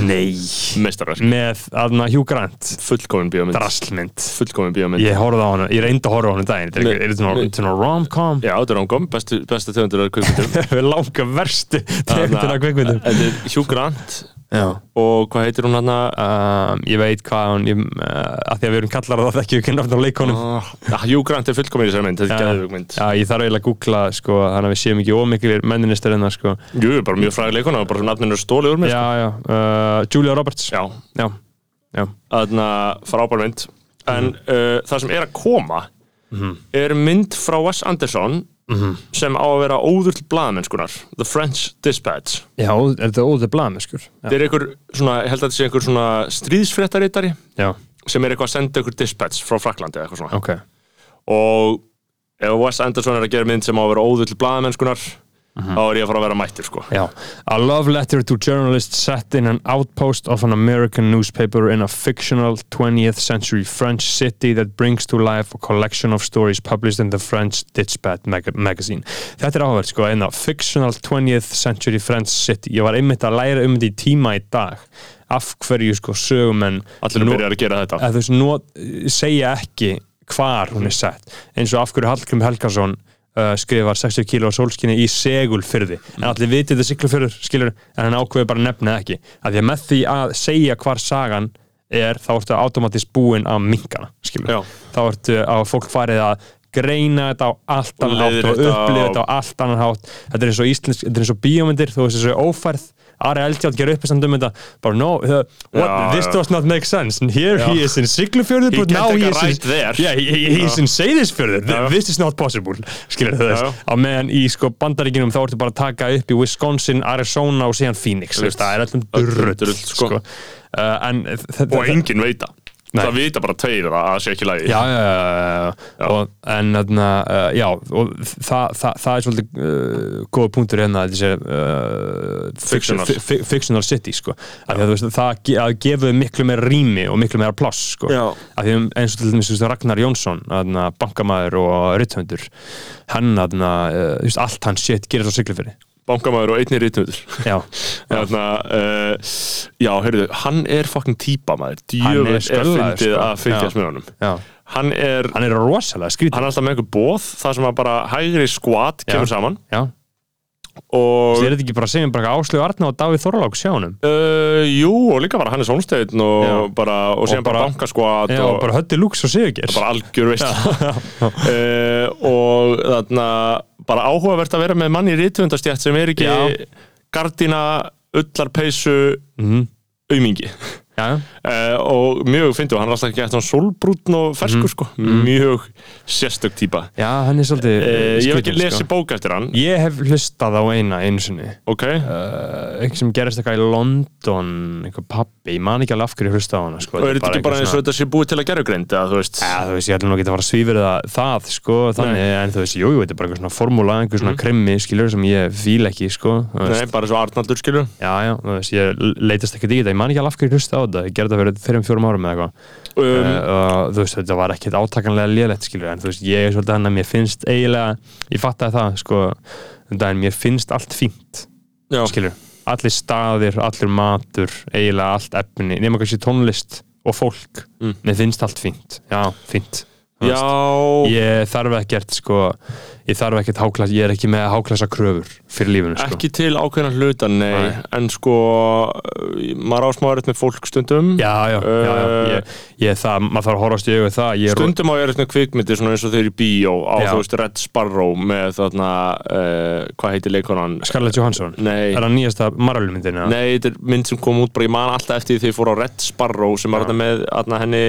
[SPEAKER 3] Nei,
[SPEAKER 2] Mestarverk,
[SPEAKER 3] með aðna Hugh Grant.
[SPEAKER 2] Fullkomin bíómynd.
[SPEAKER 3] Drasslmynd
[SPEAKER 2] Fullkomin bíómynd.
[SPEAKER 3] Ég horfði á hana, ég reyndi að horfa á hana um daginn Þetta er eitthvað- svona- rom-com?
[SPEAKER 2] Já, þetta er ángom, bestu, besta tegundur af [laughs] kvikmyndum.
[SPEAKER 3] Við langa verstu tegundina kveikmyndum
[SPEAKER 2] Þetta er Hugh Grant
[SPEAKER 3] Já.
[SPEAKER 2] Og hvað heitir hún hann
[SPEAKER 3] um, Ég veit hvað hún ég, uh, að Því að við erum kallar að það ekki við kynna á leikonum.
[SPEAKER 2] Uh, Hugh Grant er fullkomin í þessari mynd, þetta er geðvig mynd.
[SPEAKER 3] Já, ég þarf eiginlega að googla sko, þannig að við séum ekki ómiklir menninistar en það sko.
[SPEAKER 2] Jú, bara mjög fræg leikona, bara er stólið úr mér
[SPEAKER 3] Já, já, uh, Julia Roberts.
[SPEAKER 2] Já,
[SPEAKER 3] já, já.
[SPEAKER 2] þarna frábær mynd. En uh, það sem er að koma er mynd frá Wes Anderson sem á að vera óður til blaðamennskunar The French Dispatch.
[SPEAKER 3] Já, er þetta óður blað skur Já,
[SPEAKER 2] Þetta er einhver svona, ég held að þetta sé einhver svona stríðsfréttaritari
[SPEAKER 3] já.
[SPEAKER 2] sem er eitthvað að senda einhver dispatch frá Fraklandi eða eitthvað svona.
[SPEAKER 3] Ok.
[SPEAKER 2] Og Wes Anderson er að gera mynd sem á að vera óður til blaðamennskunar þá er ég að fara að vera mættur sko
[SPEAKER 3] Já. A love letter to journalists set in an outpost of an American newspaper in a fictional 20th century French city that brings to life a collection of stories published in the French Dispatch mag magazine. Þetta er áhverð sko, einna fictional 20th century French city. Ég var einmitt að læra um þetta í tíma í dag. Af hverju sko sögumenn
[SPEAKER 2] allir
[SPEAKER 3] nú-
[SPEAKER 2] er byrjar að gera þetta
[SPEAKER 3] að þú veist, segja ekki hvar hún er sett eins og af hverju Hallgrim Helgason uh, skrifar 60 kíló sólskinni í segulfyrði en allir vitið þetta siglufyrður skilur en hann ákveður bara nefna ekki. Að því að með því að segja hvar sagan er þá ertu automatist búin að minkana skilur
[SPEAKER 2] Já.
[SPEAKER 3] þá ertu að fólk farið að greina þetta á allt annan hátt og upplifa þetta á allt annan hátt. Þetta er eins og íslensk, þetta er eins og bíómyndir þú veist þessu ófærð Ari Eldjátt gerur uppistand um þetta bara no, uh, what,
[SPEAKER 2] Já,
[SPEAKER 3] this does not make sense and here
[SPEAKER 2] Já.
[SPEAKER 3] he is in Siglufjörður
[SPEAKER 2] He
[SPEAKER 3] but now he is
[SPEAKER 2] right
[SPEAKER 3] in,
[SPEAKER 2] there.
[SPEAKER 3] yeah, he, he, is in Seyðisfjörður
[SPEAKER 2] Já.
[SPEAKER 3] this is not possible skilur veist
[SPEAKER 2] já.
[SPEAKER 3] á meðan í sko bandaríkinum þá ertu bara að taka upp í Wisconsin, Arizona og síðan Phoenix það er drull
[SPEAKER 2] drull, sko.
[SPEAKER 3] sko. uh,
[SPEAKER 2] og enginn veit það
[SPEAKER 3] Nei.
[SPEAKER 2] það vita bara tveir að það sé ekki lægi
[SPEAKER 3] Já, já, já. Og, en þarna, uh, já, og það, það, það er svolítið uh, góða punktur hérna þessi uh,
[SPEAKER 2] Fictional.
[SPEAKER 3] fiction, fi, fictional city, sko. Að því að þú veist, það að gefa miklu meira rými og miklu meira pláss, sko. Um, eins og til dæmis Ragnar Jónsson bankamæður og rithöndur hann, þarna, uh, allt hann shit gerir svo sigli fyrir
[SPEAKER 2] bankamæður og einni rítuður
[SPEAKER 3] Já, [laughs]
[SPEAKER 2] Þarna, uh, já, heyrðu, hann er fucking típa maður
[SPEAKER 3] Hann er
[SPEAKER 2] er fyndið
[SPEAKER 3] sko.
[SPEAKER 2] að fylgjast með honum. Hann er,
[SPEAKER 3] Hann er rosalega skrítið
[SPEAKER 2] hann er alltaf með einhver bóð þar sem að bara hægri skvat kemur saman.
[SPEAKER 3] Já,
[SPEAKER 2] og
[SPEAKER 3] þeir eru ekki bara segja bara Áslegu Arna og Davíð Þorlák sjá honum?
[SPEAKER 2] Uh, jú, og líka bara Hannes Holmsteinn og,
[SPEAKER 3] Já.
[SPEAKER 2] bara, og
[SPEAKER 3] Og
[SPEAKER 2] bara, bankaskvat og
[SPEAKER 3] bara Höddi Lúks og Sigurgeir.
[SPEAKER 2] Bara algjör veist uh, [laughs] og þarna bara áhugavert að vera með manni í rítvöndastjætt sem er ekki
[SPEAKER 3] Já.
[SPEAKER 2] gardína, ullarpeysu
[SPEAKER 3] Mhm.
[SPEAKER 2] aumingi uh, og mjög fyndi og hann er alltaf ekki eftir solbrútn og ferskur sko. Mjög sérstök típa.
[SPEAKER 3] Já, hann er svolítið
[SPEAKER 2] uh, ég hef ekki lesið
[SPEAKER 3] sko.
[SPEAKER 2] bók eftir hann.
[SPEAKER 3] Ég hef hlustað á eina einu sinni.
[SPEAKER 2] Ok,
[SPEAKER 3] uh, eitthvað sem gerist eitthvað í London einhver pappi, ég man ekki alveg af hverju hlustað á hana sko.
[SPEAKER 2] og er þetta ekki bara eins og þetta sé búið til að gera greind eða þú veist?
[SPEAKER 3] Ja, þú veist, ég ætlum nú ekki að fara að svífur það, sko, þannig, en þú veist, jú, jú, þetta er bara einhver svona formúla, þetta, ég gerði það fyrir þreim, fjórum árum eða eitthvað,
[SPEAKER 2] um,
[SPEAKER 3] uh, þú veist, þetta var ekkert átakanlega lélegt, skilur, en þú veist, ég er svolítið hann að mér finnst eiginlega, ég fattaði það, sko, en mér finnst allt fínt,
[SPEAKER 2] já,
[SPEAKER 3] skilur, allir staðir, allir matur, eiginlega allt efni, nema kannski tónlist og fólk,
[SPEAKER 2] Mm.
[SPEAKER 3] mér finnst allt fínt, já, fínt.
[SPEAKER 2] já.
[SPEAKER 3] Ég þarf ekkert sko Ég þarf ekkert háklass Ég er ekki með háklassa kröfur fyrir lífinu sko
[SPEAKER 2] ekki til ákveðna hluta, nei,
[SPEAKER 3] Nei.
[SPEAKER 2] en sko maður ásmáður með fólk stundum
[SPEAKER 3] Já, já, já, já.
[SPEAKER 2] Uh,
[SPEAKER 3] Ég, ég það, maður þarf að horfast í auðvitað það ég
[SPEAKER 2] stundum á ég er svona kvikmyndir svona eins og þeir í bíó á
[SPEAKER 3] Já.
[SPEAKER 2] þú veist Red Sparrow með þarna uh, hvað heitir leikonan
[SPEAKER 3] Scarlett Johansson
[SPEAKER 2] Nei.
[SPEAKER 3] Er það nýjasta Marvel-myndin? eða?
[SPEAKER 2] Nei, þetta er mynd sem kom út bara, ég man alltaf eftir því ég fór á Red Sparrow sem var þarna með þarna henni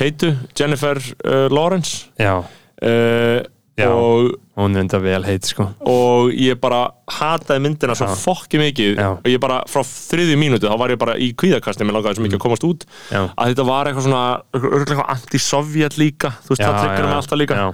[SPEAKER 2] heitu, Jennifer uh, Lawrence
[SPEAKER 3] Já,
[SPEAKER 2] uh,
[SPEAKER 3] Já.
[SPEAKER 2] og,
[SPEAKER 3] hún er enda vel heit sko
[SPEAKER 2] og ég bara hataði myndina svo fokki mikið
[SPEAKER 3] Já.
[SPEAKER 2] og ég bara frá þriðju mínúti þá var ég bara í kvíðakasti mér langaði svo mikið að komast út
[SPEAKER 3] Já.
[SPEAKER 2] að þetta var eitthvað svona anti-sovjet líka þú veist, það tryggur mig alltaf líka
[SPEAKER 3] já.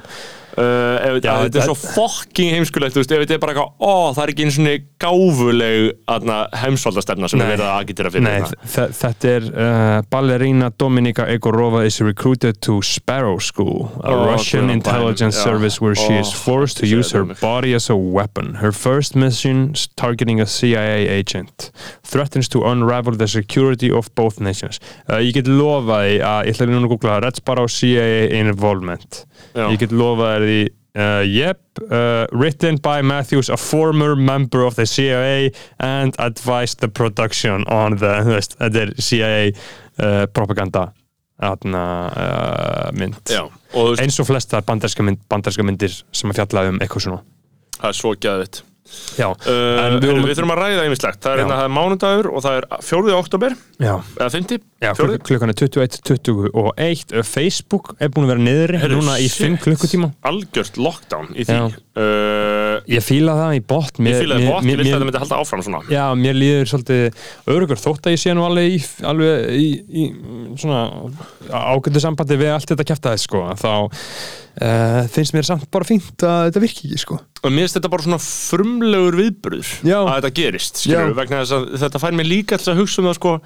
[SPEAKER 2] Uh, ef,
[SPEAKER 3] Já,
[SPEAKER 2] að þetta er
[SPEAKER 3] það-
[SPEAKER 2] svo fokking heimskulegt veist, ef þetta er bara eitthvað, ó, það er ekki einu svona gáfuleg heimsvaldastefna sem er verið að agitera fyrir
[SPEAKER 3] Nei,
[SPEAKER 2] þetta.
[SPEAKER 3] þe- þetta er uh, Ballerina Dominika Egorova is recruited to Sparrow School, a
[SPEAKER 2] Ó,
[SPEAKER 3] Russian
[SPEAKER 2] guðan
[SPEAKER 3] intelligence
[SPEAKER 2] já.
[SPEAKER 3] service where she is forced to use her body as a weapon. Her first mission is targeting a CIA agent threatens to unravel the security of both nations. Uh, ég get lofaði að, ég ætla núna að googla Red Sparrow CIA involvement.
[SPEAKER 2] Já.
[SPEAKER 3] Ég get lofaði því Uh, yep, uh, written by Matthews, a former member of the CIA and advised the production on the, veist, þetta er CIA uh, propaganda atna, uh, mynd
[SPEAKER 2] Já, og
[SPEAKER 3] eins og flestar bandarska, mynd, bandarska myndir sem að fjalla um eitthvað svona
[SPEAKER 2] það er svo gæðvitt.
[SPEAKER 3] Já,
[SPEAKER 2] Uh,
[SPEAKER 3] En við
[SPEAKER 2] við, þurfum að ræða einmislegt. Það er, það er mánudagur og það er 4. oktober,
[SPEAKER 3] já,
[SPEAKER 2] eða 50,
[SPEAKER 3] já
[SPEAKER 2] 4.
[SPEAKER 3] klukk, klukkan er 21.21 uh, Facebook er búin að vera
[SPEAKER 2] Heyrðu,
[SPEAKER 3] núna í
[SPEAKER 2] shit.
[SPEAKER 3] 5 klukkutíma
[SPEAKER 2] algjört lockdown í því.
[SPEAKER 3] Já.
[SPEAKER 2] Uh,
[SPEAKER 3] ég fíla það í bot
[SPEAKER 2] ég fílaði bótt, ég vildi að þetta myndi halda áfram svona
[SPEAKER 3] Já, mér líður svolítið örugur þótt að ég sé nú alveg í, alveg í, í svona ágöndu sambandi við allt þetta kæftaði sko, þá uh, finnst mér samt bara fínt að þetta virki ekki sko.
[SPEAKER 2] og mér finnst þetta bara svona frumlegur viðburður
[SPEAKER 3] Já.
[SPEAKER 2] að þetta gerist, skilur vegna þess að þetta fær mér líka til að hugsa um það sko,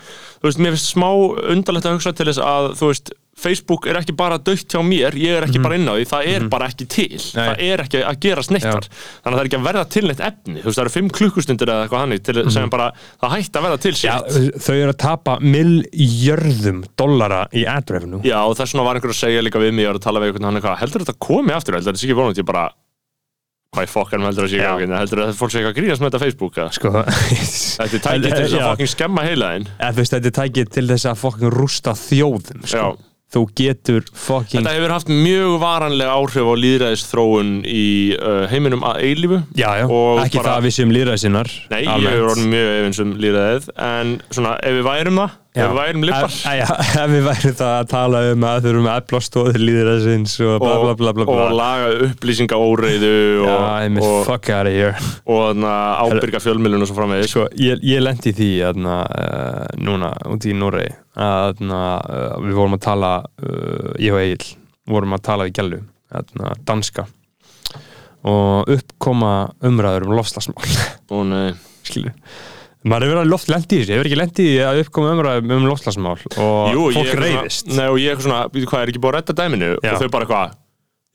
[SPEAKER 2] veist, mér finnst smá undarlegt að hugsa til þess að, þú veist Facebook er ekki bara dögt hjá mér, ég er ekki bara inn á því, það er bara ekki til
[SPEAKER 3] Mhm. Nei.
[SPEAKER 2] það er ekki að gera snittar þannig að það er ekki að verða til neitt efni. Þú veist, það eru fimm klukkustundir eða eitthvað hannig til sem bara, það hætti að verða til
[SPEAKER 3] Mhm. Já,
[SPEAKER 2] sér
[SPEAKER 3] þau eru að tapa miljörðum dollara í ad revenue
[SPEAKER 2] Já, og þess vegna var einhver að segja líka við mig, ég var að tala við einhvern hann eitthvað, heldur þetta komi aftur, heldur þetta sé ekki vonandi, ég bara hvað í fokkanum heldur þetta sé ekki ákveðin, heldur þetta fólk sé eitthvað að grínast með þetta Facebook,
[SPEAKER 3] sko [laughs]
[SPEAKER 2] Þetta er tækið til þess að fokkin skemma
[SPEAKER 3] þú veist, þetta er tækið til þess að fokkin rústa þjóðum sko. Þú getur fokkin
[SPEAKER 2] Þetta hefur haft mjög varanlega áhrif á líðræðisþróun í uh, heiminum að eilífu.
[SPEAKER 3] Já, já,
[SPEAKER 2] og
[SPEAKER 3] ekki
[SPEAKER 2] bara-
[SPEAKER 3] það að við séum líðræðsinnar
[SPEAKER 2] Nei, ég hefur orðin mjög efins um líðræðið en svona, ef við værum það ef við værum lippar.
[SPEAKER 3] Ef, við værum það að tala um að þurfum að efla stóðir líðræðsins og bla bla bla bla, bla.
[SPEAKER 2] og laga upplýsinga óreiðu
[SPEAKER 3] já, einmitt,
[SPEAKER 2] og,
[SPEAKER 3] fuck out of here.
[SPEAKER 2] og, ábyrga fjölmilun og svo framvegis.
[SPEAKER 3] Sko, ég, ég lendi því aðna, uh, núna út í Noregi að uh, við vorum að tala uh, ég og Egil vorum að tala við gælu danska. Og uppkoma umræður um lofslagsmál
[SPEAKER 2] og nei.
[SPEAKER 3] Skilur maður hefur verið loft lendi í þessu, hefur ekki lendi í að uppkoma umræðum um lofslagsmál og
[SPEAKER 2] Jú,
[SPEAKER 3] fólk reyðist
[SPEAKER 2] nei, og ég er svona, hvað, er ekki búið að redda dæminu?
[SPEAKER 3] Já.
[SPEAKER 2] og þau bara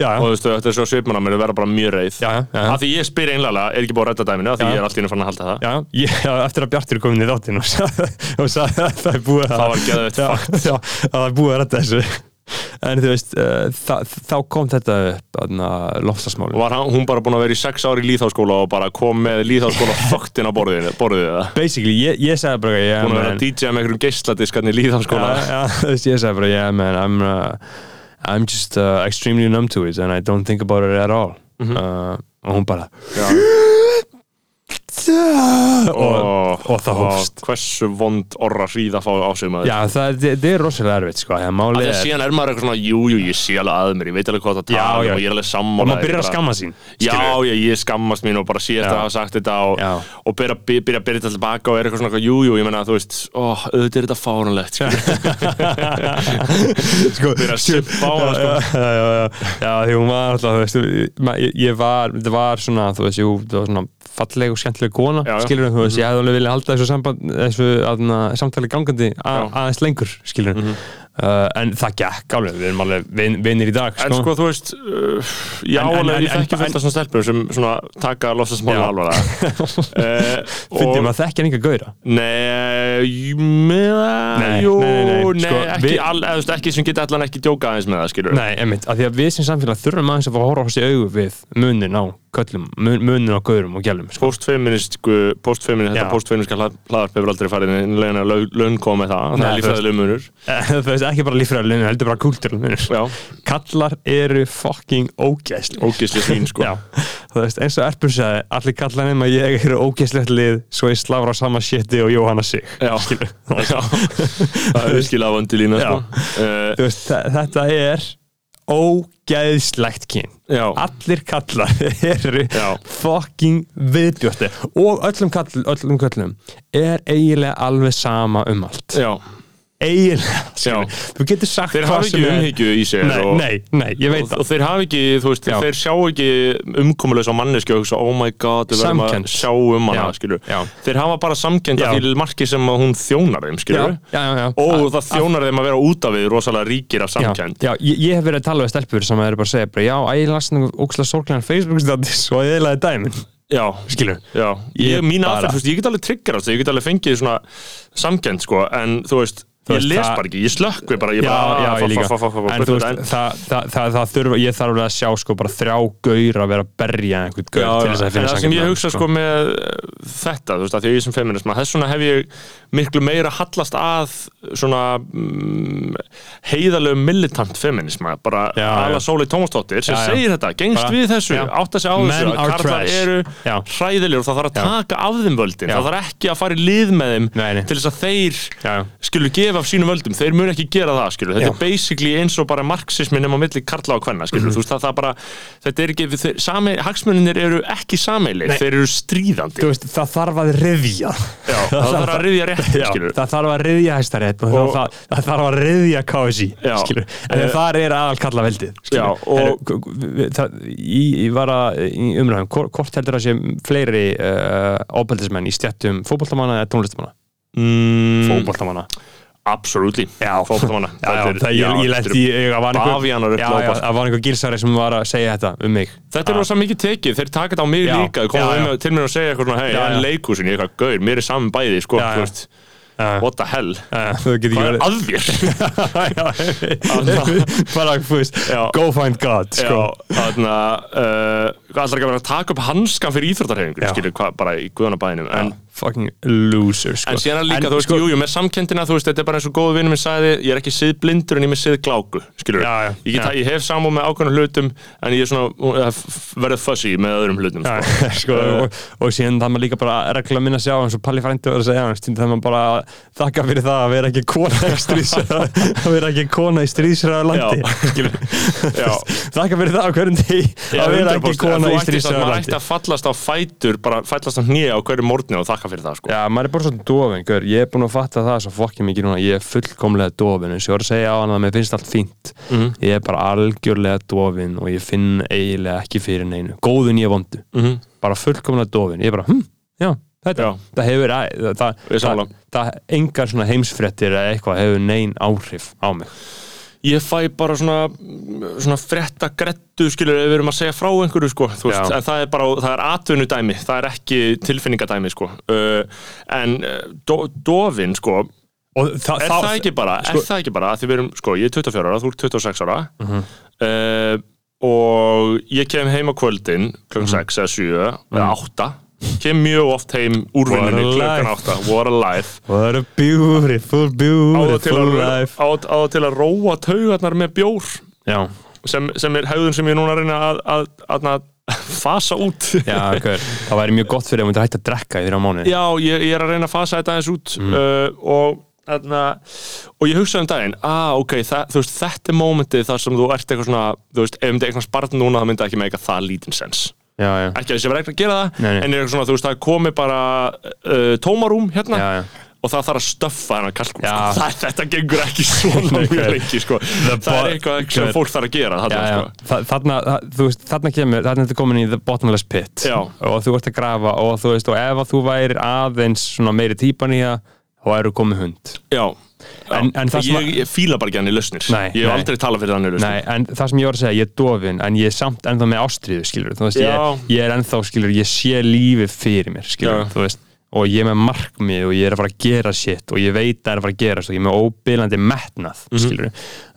[SPEAKER 3] já,
[SPEAKER 2] og þú veist, þetta er svo svipmann að mér verða bara mjög reið.
[SPEAKER 3] Já, já, já,
[SPEAKER 2] af því ég spyr einlega, er ekki búið að redda dæminu? Af því ég er alltaf inn að fara að halda það.
[SPEAKER 3] Já, ég, já, eftir að Bjartur er komin í þáttinn og sagði, [laughs] að [laughs] það er búið að
[SPEAKER 2] það
[SPEAKER 3] er búið að rætta þessu en þú veist, uh, þá kom þetta loftasmáli
[SPEAKER 2] var hann- hún bara búin að vera í sex ári í líðháskóla og bara kom með líðháskóla föktin [laughs] á borðið það
[SPEAKER 3] basically, ég, ég sagði bara ég,
[SPEAKER 2] búin að vera að DJ með einhverjum geisladiskarni í líðháskóla [laughs]
[SPEAKER 3] þú veist, ég sagði bara yeah man, I'm, uh, I'm just uh, extremely numb to it and I don't think about it at all. Uh, og hún bara
[SPEAKER 2] Já. [gasps] [laughs]
[SPEAKER 3] og, og það hófst
[SPEAKER 2] hversu vond orra hríða að fá á sig maður
[SPEAKER 3] já, það, það er rosalega erfitt sko, það
[SPEAKER 2] að að
[SPEAKER 3] er
[SPEAKER 2] síðan er maður eitthvað svona, jú, jú, ég sé alveg að mér, ég veit alveg hvað það
[SPEAKER 3] Já,
[SPEAKER 2] tala
[SPEAKER 3] já.
[SPEAKER 2] um og ég er alveg
[SPEAKER 3] og
[SPEAKER 2] sammála
[SPEAKER 3] maður byrjar að skamma sín
[SPEAKER 2] Já, já, ég skammast mín og bara sé
[SPEAKER 3] Já.
[SPEAKER 2] að hafa sagt þetta og,
[SPEAKER 3] Já.
[SPEAKER 2] og byrja, byrja, byrja að byrja þetta tilbaka og er eitthvað svona, eitthvað, jú, ég menna, þú veist, ó, auðvitað er þetta fárunlegt, [laughs] sko. byrja að sippa á hana, sko.
[SPEAKER 3] já, já, já, já, því hún var alltaf, þú veist, ég var, þú falleg og skemmtileg kona,
[SPEAKER 2] Já, já.
[SPEAKER 3] skilur þú veist, ég hefði alveg viljað halda þessu, samband, þessu aðna, samtali gangandi.
[SPEAKER 2] Mhm.
[SPEAKER 3] aðeins lengur, skilur uh, en það gekk alveg, við erum alveg vin, vinir í dag,
[SPEAKER 2] En sko, þú veist, uh, já,
[SPEAKER 3] En- en-
[SPEAKER 2] alveg,
[SPEAKER 3] en-
[SPEAKER 2] ég þekki
[SPEAKER 3] en-
[SPEAKER 2] fullt af svona stelpur sem svona taka lofstafsmála alvarlega. [laughs] uh,
[SPEAKER 3] fyndum að þekkja enga gauðra
[SPEAKER 2] Nei,
[SPEAKER 3] Nei,
[SPEAKER 2] jú,
[SPEAKER 3] nei, nei, nei, sko,
[SPEAKER 2] ekki, all, veist, ekki sem geta allan ekki djóka aðeins með það, skilur.
[SPEAKER 3] Nei, einmitt, af því að við sem samfélag þurfum aðeins að fá að horfa á þessi augu við munin á köllum, mun, munin á gauðrum og gælum sko.
[SPEAKER 2] Postfeminist, sko, postfeminist, þetta postfeministka hlaðarp hefur aldrei farið í laun koma með það, það er lífræðileg munur. [laughs]
[SPEAKER 3] ekki bara líffræðileginu, heldur bara
[SPEAKER 2] Já,
[SPEAKER 3] kallar eru fucking ógæsli
[SPEAKER 2] ógisli svín, sko. [laughs]
[SPEAKER 3] Veist, eins og Erpur sagði allir kallar nema ég eru ógæslegt lið svo ég slafra sama shiti og Jóhanna sig.
[SPEAKER 2] Já, [laughs] já, það er virkilega vondi lína, sko. Uh,
[SPEAKER 3] veist, þe- þetta er ógæðslegt kyn.
[SPEAKER 2] Já,
[SPEAKER 3] allir kallar [laughs] eru
[SPEAKER 2] Já.
[SPEAKER 3] fucking viðbjótti og öllum, kall, öllum kallum er eiginlega alveg sama um allt.
[SPEAKER 2] Já,
[SPEAKER 3] eiginlega, þú getur sagt
[SPEAKER 2] Þeir hafa ekki umhyggju í sér
[SPEAKER 3] nei,
[SPEAKER 2] og,
[SPEAKER 3] nei, nei, ég veit það
[SPEAKER 2] og þeir hafa ekki, þú veist,
[SPEAKER 3] Já.
[SPEAKER 2] þeir sjá ekki umkomulegs á manneski og oh my god, við verðum að sjá um hana,
[SPEAKER 3] Já, já.
[SPEAKER 2] Þeir hafa bara samkend að því marki sem hún þjónar þeim,
[SPEAKER 3] já,
[SPEAKER 2] skilur.
[SPEAKER 3] já, já, já.
[SPEAKER 2] Og það þjónar þeim að vera út af við rosalega ríkir af samkend.
[SPEAKER 3] Ég, ég hef verið að tala við stelpur sem er bara að segja já, ég las náttúrulega ókslega sorglegan Facebook-status og ég eiginlega dæmin
[SPEAKER 2] Já,
[SPEAKER 3] skilur
[SPEAKER 2] já. Ég, mín aðferð, ég get alveg triggerast, ég get alveg fengið svona samkend, sko, en þú veist, ég les bara ekki, ég slökkvi bara, ég bara,
[SPEAKER 3] ég En
[SPEAKER 2] en-
[SPEAKER 3] þarf alveg að sjá sko bara þrjá gaur að vera að berja einhvern gaur til þess að
[SPEAKER 2] en
[SPEAKER 3] finna
[SPEAKER 2] það sem ég hugsa sko. með uh, þetta, þú veist, að því að ég sem feminisma þess vegna hef ég miklu meira hallast að svona mm, heiðalegu militant feminisma bara
[SPEAKER 3] já.
[SPEAKER 2] Sóli Tómasdóttir sem segir þetta, gengst við þessu átt að segja á þessu, að karlar eru hræðilegur og það þarf að taka af þeim völdin, það þarf ekki að fara í lið með þeim til þess að þeir skilur gefa af sínum völdum, þeir mun ekki gera það skilur. þetta
[SPEAKER 3] Já.
[SPEAKER 2] er basically eins og bara marxismin nema milli karla og.
[SPEAKER 3] Mhm.
[SPEAKER 2] þú veist það, það bara, þetta er ekki hagsmuninir eru ekki sameilir þeir eru stríðandi.
[SPEAKER 3] Veist, það þarf að riðja
[SPEAKER 2] Já, [laughs] það þarf að riðja rétt
[SPEAKER 3] það þarf að riðja hæstarétt og, það, það þarf að riðja KSI en
[SPEAKER 2] Eh,
[SPEAKER 3] þar er aðal kalla veldið það, ég, var að umræðum, hvort heldur það sé fleiri uh, ábeldismenn í stjættum fótboltamanna eða tónlistamanna
[SPEAKER 2] mm,
[SPEAKER 3] fótboltamanna
[SPEAKER 2] Absolutely,
[SPEAKER 3] það, ég, ég lent í ég, það var einhver- gilsari sem var að segja þetta um mig.
[SPEAKER 2] Þetta er rosa mikið tekið, þeir taka þetta á mig
[SPEAKER 3] Já,
[SPEAKER 2] líka. Þeir koma til mér og segja eitthvað svona hei,
[SPEAKER 3] Já,
[SPEAKER 2] en
[SPEAKER 3] já.
[SPEAKER 2] leikhúsin, ég eitthvað, gaur, mér er saman bæði sko,
[SPEAKER 3] Já,
[SPEAKER 2] veist,
[SPEAKER 3] Já.
[SPEAKER 2] what the hell? Hvað er að þér? [laughs]
[SPEAKER 3] go find God sko.
[SPEAKER 2] þarna uh, alltaf ekki að vera að taka upp hanskan fyrir skilur, hvað, bara í guðanabæðinum en,
[SPEAKER 3] fucking loser sko.
[SPEAKER 2] en síðan er líka,
[SPEAKER 3] En,
[SPEAKER 2] þú veist,
[SPEAKER 3] sko,
[SPEAKER 2] jú, jú, með samkendina þú veist, þetta er bara eins og góðu vinnum minn sagði ég er ekki sið blindur en ég er með sið gláku skilur,
[SPEAKER 3] Já, já,
[SPEAKER 2] ég, get, ég hef samúð með ákveðnum hlutum en ég er svona, f- verið fuzzy með öðrum hlutum,
[SPEAKER 3] Já,
[SPEAKER 2] sko. [laughs]
[SPEAKER 3] sko, og, og síðan það maður líka bara regla að minna sig á eins og Palli frændi var að segja stundum það maður bara þakka fyrir það að vera ekki kona í stríðsræða [laughs] að vera ekki kona í stríðsræða landi [laughs] þakka fyrir það á hverjum degi
[SPEAKER 2] Já,
[SPEAKER 3] að vera
[SPEAKER 2] 100%,
[SPEAKER 3] ekki kona í
[SPEAKER 2] maður
[SPEAKER 3] landi
[SPEAKER 2] að þakka fyrir það sko.
[SPEAKER 3] Já, maður er bara svona dofin, gaur. ég er búin að fatta það svo fokkið mikið núna, ég er fullkomlega dofin eins og ég var að segja á hann að mér finnst allt fínt
[SPEAKER 2] Mhm.
[SPEAKER 3] ég er bara algjörlega dofin og ég finn eiginlega ekki fyrir neinu góðun ég vondu,
[SPEAKER 2] Mhm.
[SPEAKER 3] bara fullkomlega dofin ég er bara, hm, já, þetta
[SPEAKER 2] Já.
[SPEAKER 3] það hefur, æ, það, það, það engar svona heimsfrettir eða eitthvað hefur nein áhrif á mig
[SPEAKER 2] ég fæ bara svona, svona fretta grettu skilur ef við erum að segja frá einhverju sko, þú veist,
[SPEAKER 3] Já.
[SPEAKER 2] en það er bara það er atvinnudæmi, það er ekki tilfinningadæmi sko. uh, en uh, do, dofin sko
[SPEAKER 3] og þa
[SPEAKER 2] er það ekki bara,
[SPEAKER 3] sko-
[SPEAKER 2] er það ekki bara að því við erum, sko, ég er 24 ára, þú ert 26 ára
[SPEAKER 3] Mhm.
[SPEAKER 2] uh, og ég kem heim á kvöldin kl.
[SPEAKER 3] Mhm.
[SPEAKER 2] 6 eða 7 eða 8 kem mjög oft heim úr vinnunni kl.
[SPEAKER 3] life.
[SPEAKER 2] 8 what a life.
[SPEAKER 3] What a beautiful,
[SPEAKER 2] á
[SPEAKER 3] beautiful life.
[SPEAKER 2] á, á það til að róa taugarnar með bjór.
[SPEAKER 3] Já,
[SPEAKER 2] sem, sem er hegðun sem ég núna reyna að, að, að, fasa út.
[SPEAKER 3] Já, gaur [laughs] það væri mjög gott fyrir að hægt að drekka í þrjá mánuði.
[SPEAKER 2] Já, ég, ég er að reyna að fasa þetta aðeins út
[SPEAKER 3] Mm.
[SPEAKER 2] uh, og, þarna, og ég hugsaði um daginn ah, ok, það, veist, þetta er mómentið þar sem þú ert eitthvað svona, veist, ef myndi eitthvað sparn núna það myndi ekki eitthvað það lítinn sens
[SPEAKER 3] já, já,
[SPEAKER 2] ekki að þessi verið ekki að gera það
[SPEAKER 3] Nei, nei.
[SPEAKER 2] en er eitthvað svona, þú veist, það komið bara uh, tómarúm hérna og það þarf að stöffa hennar kalkun sko. þetta gengur ekki svona [laughs] mjög lengi sko. það er eitthvað sem fólk þarf að gera þarna, sko.
[SPEAKER 3] Kemur, þarna er þetta komin í the bottomless pit. Og þú ert að grafa og veist, og ef þú værir aðeins svona meiri típan í það þá eru komið hund.
[SPEAKER 2] Já,
[SPEAKER 3] En- en það sem
[SPEAKER 2] ég, ég fíla bara ekki hann í lausnir.
[SPEAKER 3] Nei,
[SPEAKER 2] ég hef aldrei talað fyrir hann í lausnir.
[SPEAKER 3] Nei, en það sem ég var að segja, ég er dofin en ég er samt ennþá með ástriðu, skilur veist, ég, ég er ennþá, skilur, ég sé lífið fyrir mér, skilur,
[SPEAKER 2] Já.
[SPEAKER 3] þú veist og ég er með markmið og ég er að fara að gera shit og ég veit að það er að fara að gera og ég er með óbylandi metnað,
[SPEAKER 2] Mhm.
[SPEAKER 3] skilur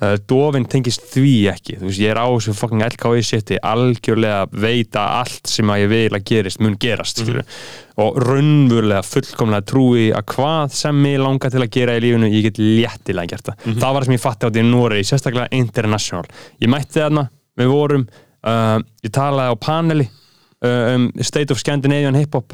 [SPEAKER 3] uh, dofin tengist því ekki. Veist, ég er á þessu fucking LKI shiti algjörlega veit að allt sem að ég vil að gerist mun gerast, skilur og raunverulega fullkomlega trúi að hvað sem mig langar til að gera í lífinu ég get léttilega gert það.
[SPEAKER 2] Mhm.
[SPEAKER 3] það var það sem ég fatti á því í Noregi, sérstaklega international. Ég mætti þarna, við vorum uh, ég talaði á paneli uh, um State of Scandinavian Hip Hop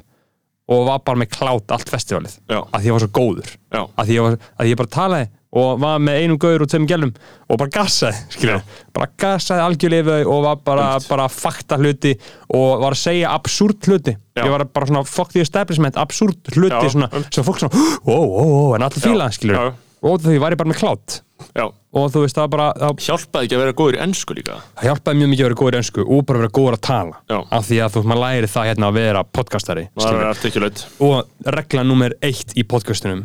[SPEAKER 3] og var bara með klátt allt festivalið.
[SPEAKER 2] Já.
[SPEAKER 3] að því ég var svo góður.
[SPEAKER 2] Já.
[SPEAKER 3] að því ég, var, að ég bara talaði og var með einum gauður og tveim gælum og bara gassaði, skilja, bara gassaði algjörlega og var bara, bara fakta hluti og var að segja absúrt hluti,
[SPEAKER 2] Já.
[SPEAKER 3] ég var bara svona fuck the establishment, absúrt hluti svona, sem fólk svona, wow, wow, wow en allir fíla, skilja. Og því var ég bara með klátt.
[SPEAKER 2] Já.
[SPEAKER 3] og þú veist, það bara það,
[SPEAKER 2] hjálpaði ekki að vera góður í ennsku líka?
[SPEAKER 3] Það hjálpaði mjög mikið að vera góður í önsku og bara vera góður að tala.
[SPEAKER 2] Já.
[SPEAKER 3] af því að þú veist, maður læri það hérna að vera podcastari
[SPEAKER 2] það
[SPEAKER 3] og regla nummer eitt í podcastunum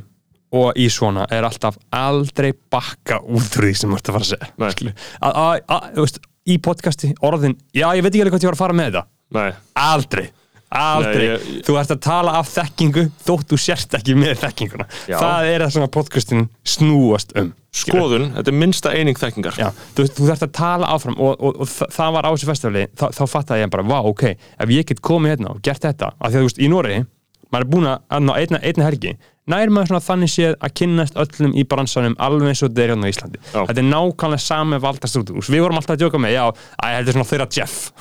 [SPEAKER 3] og í svona er alltaf aldrei bakka út úr því sem þú ert að fara að segja í podcasti orðin, já ég veit ekki alveg hvað ég var að fara með þetta.
[SPEAKER 2] Nei.
[SPEAKER 3] aldrei aldrei,
[SPEAKER 2] Nei, ég-
[SPEAKER 3] þú ert að tala af þekkingu þótt þú sért ekki með þekkinguna.
[SPEAKER 2] Já.
[SPEAKER 3] það er það sem að podcastin snúast um.
[SPEAKER 2] Skoðun, þetta er minnsta eining þekkingar.
[SPEAKER 3] Já, þú, þú þarft að tala áfram og, og, og þa- það var á þessu festivali þá, þá fattaði ég bara, vá, ok, ef ég get komið hérna og gert þetta, af því að þú veist, í Noregi maður er búin að ná einna, einna helgi nær maður svona þannig séð að kynnast öllum í bransanum alveg eins og þetta er hérna á Íslandi.
[SPEAKER 2] Já.
[SPEAKER 3] þetta er nákvæmlega sami valdastrútur við vorum alltaf að djóka með, já, að þetta er svona þeirra Jeff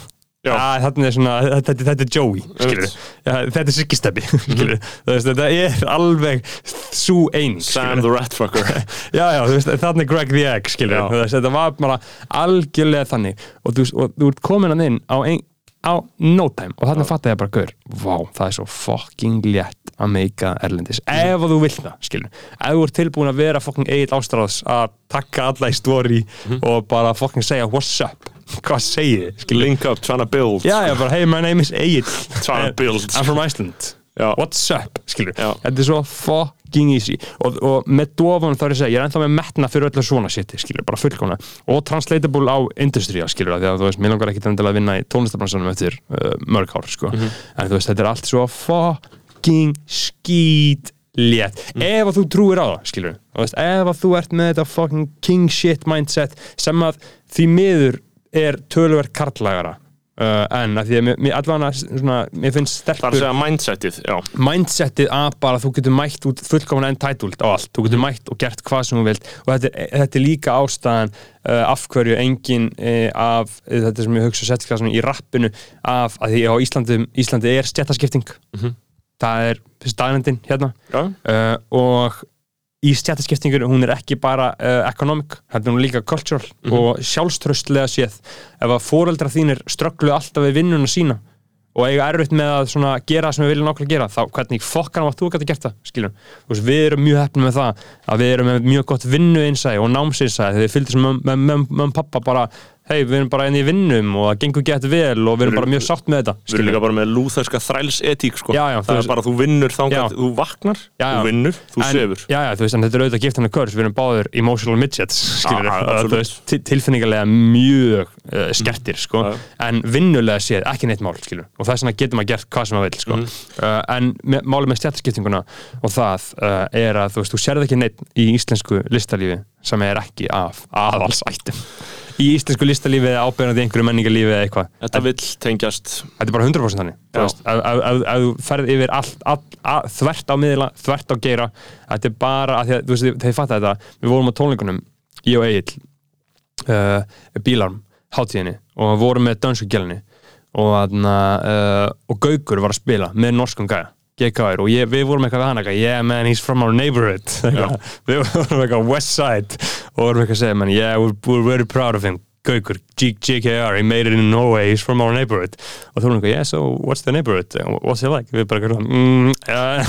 [SPEAKER 3] Þarna er svona, þetta, þetta, er Joey skilur, þetta er [laughs] skilur, veist, þetta er alveg svo eining
[SPEAKER 2] Sam the Rat Fucker. [laughs]
[SPEAKER 3] Já, já, þú veist, þarna er Greg the Egg skilur, þetta var bara algjörlega þannig. Og þú, og þú ert komin hann inn á, ein, á no time. Og þarna fatt ég bara, gaur, vá, það er svo fucking létt að meika erlendis. Ef að þú vilt það, skilur ef þú ert tilbúin að vera fucking Egil Ástráðs að taka alla í story og bara fucking segja what's up [laughs] hvað segið, þið,
[SPEAKER 2] Link up, trying to build.
[SPEAKER 3] Já, já, bara, hey, my name is Egil.
[SPEAKER 2] Trying to build.
[SPEAKER 3] I'm from Iceland.
[SPEAKER 2] Já.
[SPEAKER 3] what's up, skilur þetta er svo fucking easy. Og, og með dofan þá er ég að segja, ég er ennþá með metna fyrir öllu svona shiti, skilur, bara fullkona og translatable á industry, skilur því að þú veist, mér langar ekki til að vinna í tónlistabransanum eftir uh, mörg ár, sko.
[SPEAKER 2] Mhm.
[SPEAKER 3] en þú veist, þetta er allt svo fucking skít létt,
[SPEAKER 2] Mm.
[SPEAKER 3] ef að þú trúir á það skilur, þú veist, ef að þú ert með þetta fucking king shit mindset sem að því miður er töluvert karlagara uh, en að því að mér, að svona, mér finnst
[SPEAKER 2] Það er að
[SPEAKER 3] stelpur
[SPEAKER 2] segja mindsetið, já.
[SPEAKER 3] Mindsetið að bara þú getur mætt út fullkomna entitled á allt, þú getur mætt og gert hvað sem þú vilt. Og þetta er, þetta er líka ástæðan uh, af hverju engin uh, af, uh, þetta sem ég hugsa settklassan í rappinu af að því á Íslandi, Íslandi er stjættaskipting það er staðnendin hérna. Uh, og í stjættaskiptingur hún er ekki bara uh, economic, er hún líka cultural og sjálfströstlega séð ef að foreldra þínir strögglu alltaf við vinnuna sína og eiga erfitt með að svona gera það sem við viljum nákvæmlega gera þá hvernig fokkan þú að geta gert það skiljum, þú veist, við erum mjög hefnum með það að við erum með mjög gott vinnuinsæði og námsinsæði þegar við fylgdum með, með, með, með pappa bara, hei, við erum bara inn í vinnum og það gengur gett vel og við erum bara mjög sátt með þetta
[SPEAKER 2] við erum líka bara með lúþarska þræls etík sko.
[SPEAKER 3] Já, já,
[SPEAKER 2] Það er bara þú vinnur
[SPEAKER 3] Já.
[SPEAKER 2] þangað, þú vaknar,
[SPEAKER 3] Já,
[SPEAKER 2] þú vinnur, þú
[SPEAKER 3] en,
[SPEAKER 2] sefur.
[SPEAKER 3] Já, já, þú veist, en þetta er auðvitað gift hann að körs við erum báður emotional midgets veist, til- tilfinningarlega mjög uh, skertir, sko, en vinnulega séð, ekki neitt mál, skilur, og þess vegna getur maður gert hvað sem maður vil, sko,
[SPEAKER 2] Mhm.
[SPEAKER 3] uh, en me- málið með stjættaskiptinguna og það uh, er að, þú veist, þú í íslensku listalífi eða ábyrjandi einhverju menningarlífi eða eitthvað.
[SPEAKER 2] Þetta vill tengjast.
[SPEAKER 3] Þetta er bara 100% þannig.
[SPEAKER 2] Já.
[SPEAKER 3] Þú ferð yfir allt, allt, allt, þvert á miðla, þvert á geira. Þetta er bara, að að, þú veist, þegar ég fatt þetta við vorum á tónleikunum, ég og Egil uh, bílarm hátíðinni og vorum með dönsku gælni og, uh, og Gaukur var að spila með norskum gæja GKR og ég, við vorum eitthvað við hann eitthvað yeah man he's from our neighborhood. [laughs] Við vorum eitthvað west side. Og vorum eitthvað að segja man yeah we're, we're very proud of him Gaukur, GKR, he made it in Norway he's from our neighborhood og þú vorum eitthvað yeah so what's the neighborhood what's it like við bara mm, uh,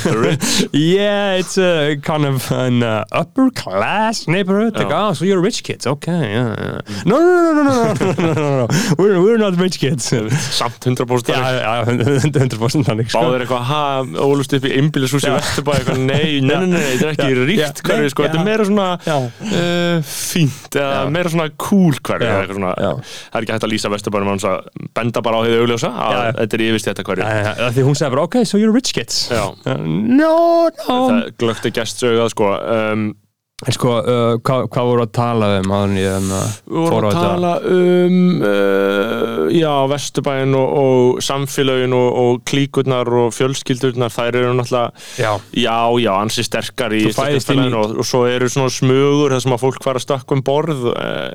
[SPEAKER 3] [laughs] yeah it's a kind of an uh, upper class neighborhood like, oh so you're rich kids okay yeah, yeah. no no no no no no no no no we're, we're not rich kids
[SPEAKER 2] samt 100%
[SPEAKER 3] Já,
[SPEAKER 2] þannig.
[SPEAKER 3] já, 100% þannig sko.
[SPEAKER 2] Báður eitthvað, ha, ólust upp í
[SPEAKER 3] Já.
[SPEAKER 2] Vesturbæ, eitthvað, nei, [laughs] nei, nei, nei, þetta er ekki
[SPEAKER 3] Já.
[SPEAKER 2] ríkt
[SPEAKER 3] Já.
[SPEAKER 2] hverfi, sko, þetta er
[SPEAKER 3] já.
[SPEAKER 2] meira svona
[SPEAKER 3] Já.
[SPEAKER 2] uh, fínt, eða
[SPEAKER 3] Já.
[SPEAKER 2] meira svona cool hverfi, Eða eitthvað svona, það er ekki hægt að lýsa Vesturbænum hans að benda bara á því augljósa, að
[SPEAKER 3] Já,
[SPEAKER 2] þetta er yfirst þetta hverfi.
[SPEAKER 3] Já, já, Því hún segði bara, ok, so you're rich kids.
[SPEAKER 2] Já.
[SPEAKER 3] No, no.
[SPEAKER 2] Það glögti gestsögað, sko, um,
[SPEAKER 3] En sko, uh, hvað, hvað voru að tala um áður en ég uh,
[SPEAKER 2] Við vorum að tala um uh, já, Vesturbæin og, og samfélögin og, og klíkurnar og fjölskyldurnar, þær eru náttúrulega
[SPEAKER 3] Já,
[SPEAKER 2] já, já, ansi sterkar í
[SPEAKER 3] í-
[SPEAKER 2] íslenska og, og svo eru svona smugur þar sem að fólk fara að stakka um borð uh,